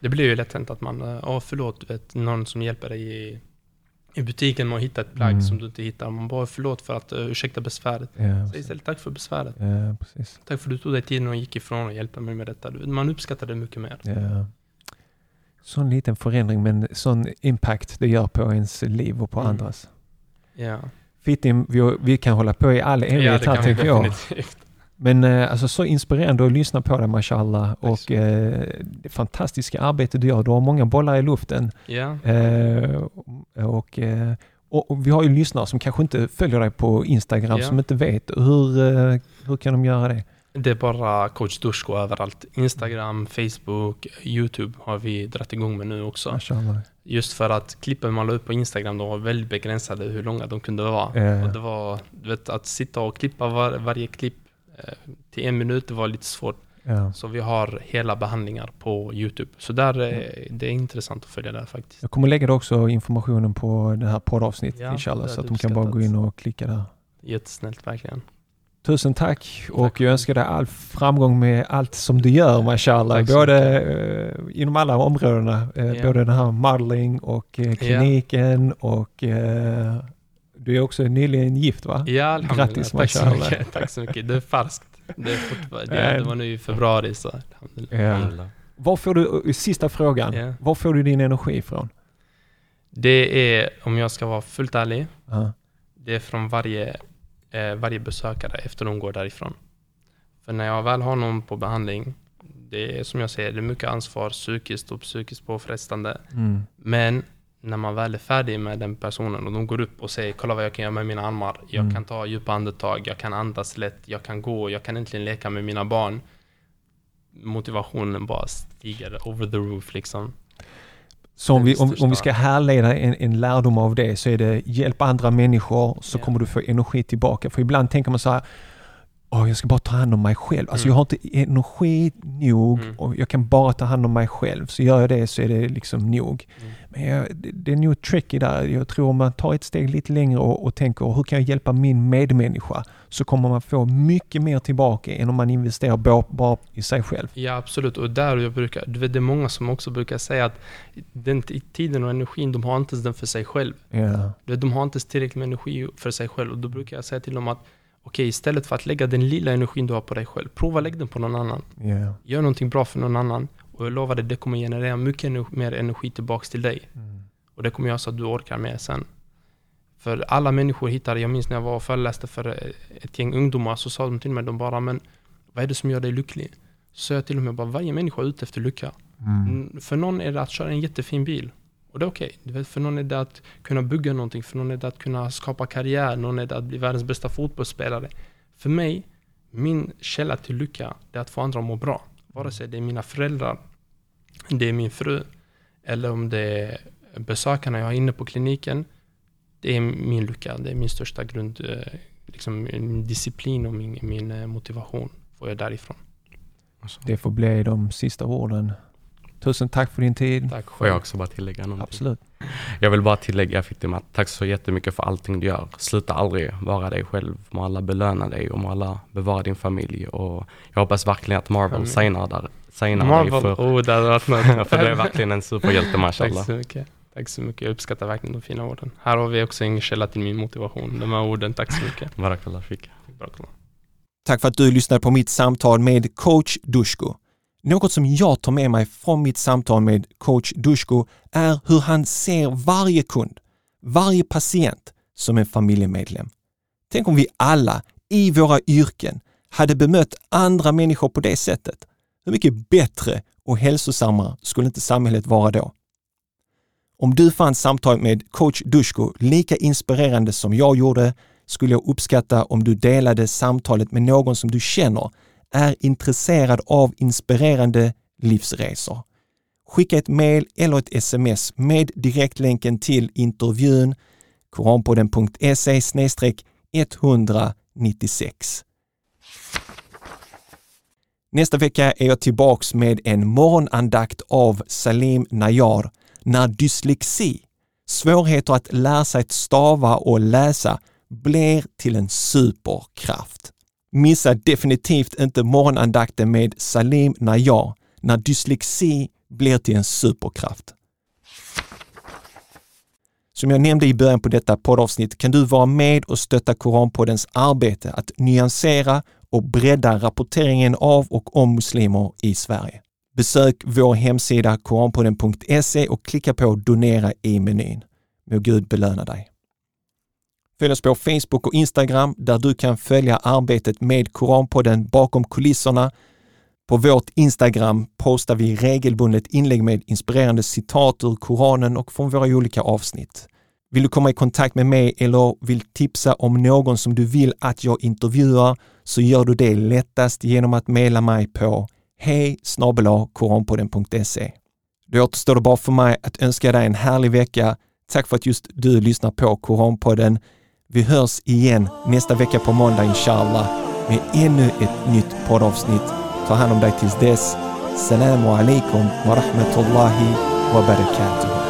Det blir ju lätt hänt att man, eh, ja förlåt, du vet, någon som hjälper dig i, i butiken med att hitta ett plagg
Mm.
som du inte hittar. Man bara förlåt för att uh, ursäkta besväret.
Ja,
Säg istället tack för besväret.
Ja, precis.
Tack för att du tog dig tiden och gick ifrån och hjälpte mig med detta. Man uppskattar det mycket mer.
Ja. Sån liten förändring men sån impact det gör på ens liv och på
Mm.
andras.
Ja,
Fittim, vi, vi kan hålla på i all
ja
evighet
det
här tänker jag.
definitivt.
Men eh, alltså så inspirerande att lyssna på dig mashallah och eh, det fantastiska arbete du gör. Du har många bollar i luften.
Ja,
Eh, och, eh, och, och vi har ju lyssnare som kanske inte följer dig på Instagram
Ja.
som inte vet. Hur, eh, hur kan de göra det?
det är bara coach Dusko överallt. Instagram, Facebook, YouTube har vi dragit igång med nu också.
Mashallah.
Just för att klippen man la upp på Instagram, de var väldigt begränsade hur långa de kunde vara.
Ja.
Och det var, vet, att sitta och klippa var, varje klipp eh, till en minut, det var lite svårt.
Ja.
Så vi har hela behandlingar på YouTube. Så där, eh, det är intressant att följa där faktiskt.
Jag kommer lägga också informationen på det här poddavsnittet
Ja,
inshallah så att de kan bara gå in och klicka där.
Jättesnällt verkligen.
Tusen tack och
Tack.
jag önskar dig all framgång med allt som du gör mashallah. Både eh, inom alla områdena. Eh,
Ja.
Både den här modeling och eh, kliniken och eh, du är också nyligen gift va?
Ja.
Grattis,
tack så
mashallah.
mycket. Tack så mycket. Det är färskt. Det, är fortfarande, det, det var nu i februari så alhamdulillah.
Ja. Var får du, eh, sista frågan,
Ja.
var får du din energi ifrån?
Det är, om jag ska vara fullt ärlig,
Ja.
det är från varje, eh, varje besökare efter de går därifrån. För när jag väl har någon på behandling, det är som jag säger, det är mycket ansvar psykiskt och psykiskt påfrestande.
Mm.
Men när man väl är färdig med den personen och de går upp och säger kolla vad jag kan göra med mina armar. Jag
Mm.
kan ta djupa andetag, jag kan andas lätt, jag kan gå, jag kan äntligen leka med mina barn. Motivationen bara stiger over the roof liksom.
Så om vi, om, om vi ska härleda en, en lärdom av det så är det hjälp andra människor så
Ja.
kommer du få energi tillbaka. För ibland tänker man så här, Åh, jag ska bara ta hand om mig själv. Alltså
Mm.
jag har inte energi nog
Mm.
och jag kan bara ta hand om mig själv. Så gör jag det så är det liksom nog.
Mm.
Men jag, det, det är nog tricky där. Jag tror om man tar ett steg lite längre och, och tänker hur kan jag hjälpa min medmänniska? Så kommer man få mycket mer tillbaka än om man investerar bara, i sig själv.
Ja absolut, och där jag brukar, du vet det är många som också brukar säga att den tiden och energin, de har inte ens den för sig själv. Vet, de har inte ens tillräckligt med energi för sig själv och då brukar jag säga till dem att okej, istället för att lägga den lilla energin du har på dig själv, prova lägg den på någon annan.
Ja.
Gör någonting bra för någon annan och jag lovar dig, det kommer generera mycket mer energi tillbaks till dig.
Mm.
Och det kommer göra så att du orkar med sen. För alla människor hittar, jag minns när jag var och föreläste för eh, ett gäng ungdomar så sa de till mig, de bara men vad är det som gör dig lycklig? Så sa jag till dem, jag bara, varje människa är ute efter lycka.
Mm.
Mm, För någon är det att köra en jättefin bil. Och det är okej. Vet, För någon är det att kunna bygga någonting, för någon är det att kunna skapa karriär, någon är det att bli världens bästa fotbollsspelare. För mig, min källa till lycka, det är att få andra att må bra. Vare sig det är mina föräldrar, det är min fru, eller om det är besökarna jag har inne på kliniken. Det är min lycka, det är min största grund, eh, liksom min disciplin och min, min eh, motivation får jag därifrån.
Det får bli de sista orden. Tusen tack för din tid.
Tack
Får jag
själv.
också bara tillägga någonting?
Absolut.
Jag vill bara tillägga Fitim att tack så jättemycket för allting du gör. Sluta aldrig vara dig själv. Må alla belöna dig och må alla bevara din familj. Och jag hoppas verkligen att Marvel signar, där, signar
Marvel,
dig för,
oh det hade varit något. <laughs>
för du är verkligen en superhjälte <laughs>
Tack
mashallah.
så mycket. Tack så mycket. Jag uppskattar verkligen de fina orden. Här har vi också en källa till min motivation. De här orden. Tack så mycket.
Barakallah.
Tack för att du lyssnade på mitt samtal med coach Dushko. Något som jag tar med mig från mitt samtal med coach Dushko är hur han ser varje kund, varje patient som en familjemedlem. Tänk om vi alla i våra yrken hade bemött andra människor på det sättet, hur mycket bättre och hälsosammare skulle inte samhället vara då? Om du fann samtalet med coach Dusko lika inspirerande som jag gjorde skulle jag uppskatta om du delade samtalet med någon som du känner är intresserad av inspirerande livsresor. Skicka ett mail eller ett sms med direktlänken till intervjun koranpodden.se 196. Nästa vecka är jag tillbaks med en morgonandakt av Salim Nayar när dyslexi, svårigheter att lära sig att stava och läsa, blir till en superkraft. Missa definitivt inte morgonandakten med Salim Nayar när dyslexi blir till en superkraft. Som jag nämnde i början på detta poddavsnitt kan du vara med och stötta Koranpoddens arbete att nyansera och bredda rapporteringen av och om muslimer i Sverige. Besök vår hemsida koranpodden.se och klicka på donera i menyn. Må Gud belöna dig. Följ oss på Facebook och Instagram där du kan följa arbetet med Koranpodden bakom kulisserna. På vårt Instagram postar vi regelbundet inlägg med inspirerande citat ur Koranen och från våra olika avsnitt. Vill du komma i kontakt med mig eller vill tipsa om någon som du vill att jag intervjuar så gör du det lättast genom att mejla mig på hej koranpodden.se. Då återstår det bara för mig att önska dig en härlig vecka. Tack för att just du lyssnar på Koranpodden. Vi hörs igen nästa vecka på måndag inshallah med ännu ett nytt poddavsnitt. Ta hand om dig tills dess. Salamu alaikum wa rahmatullahi wa barakatuh.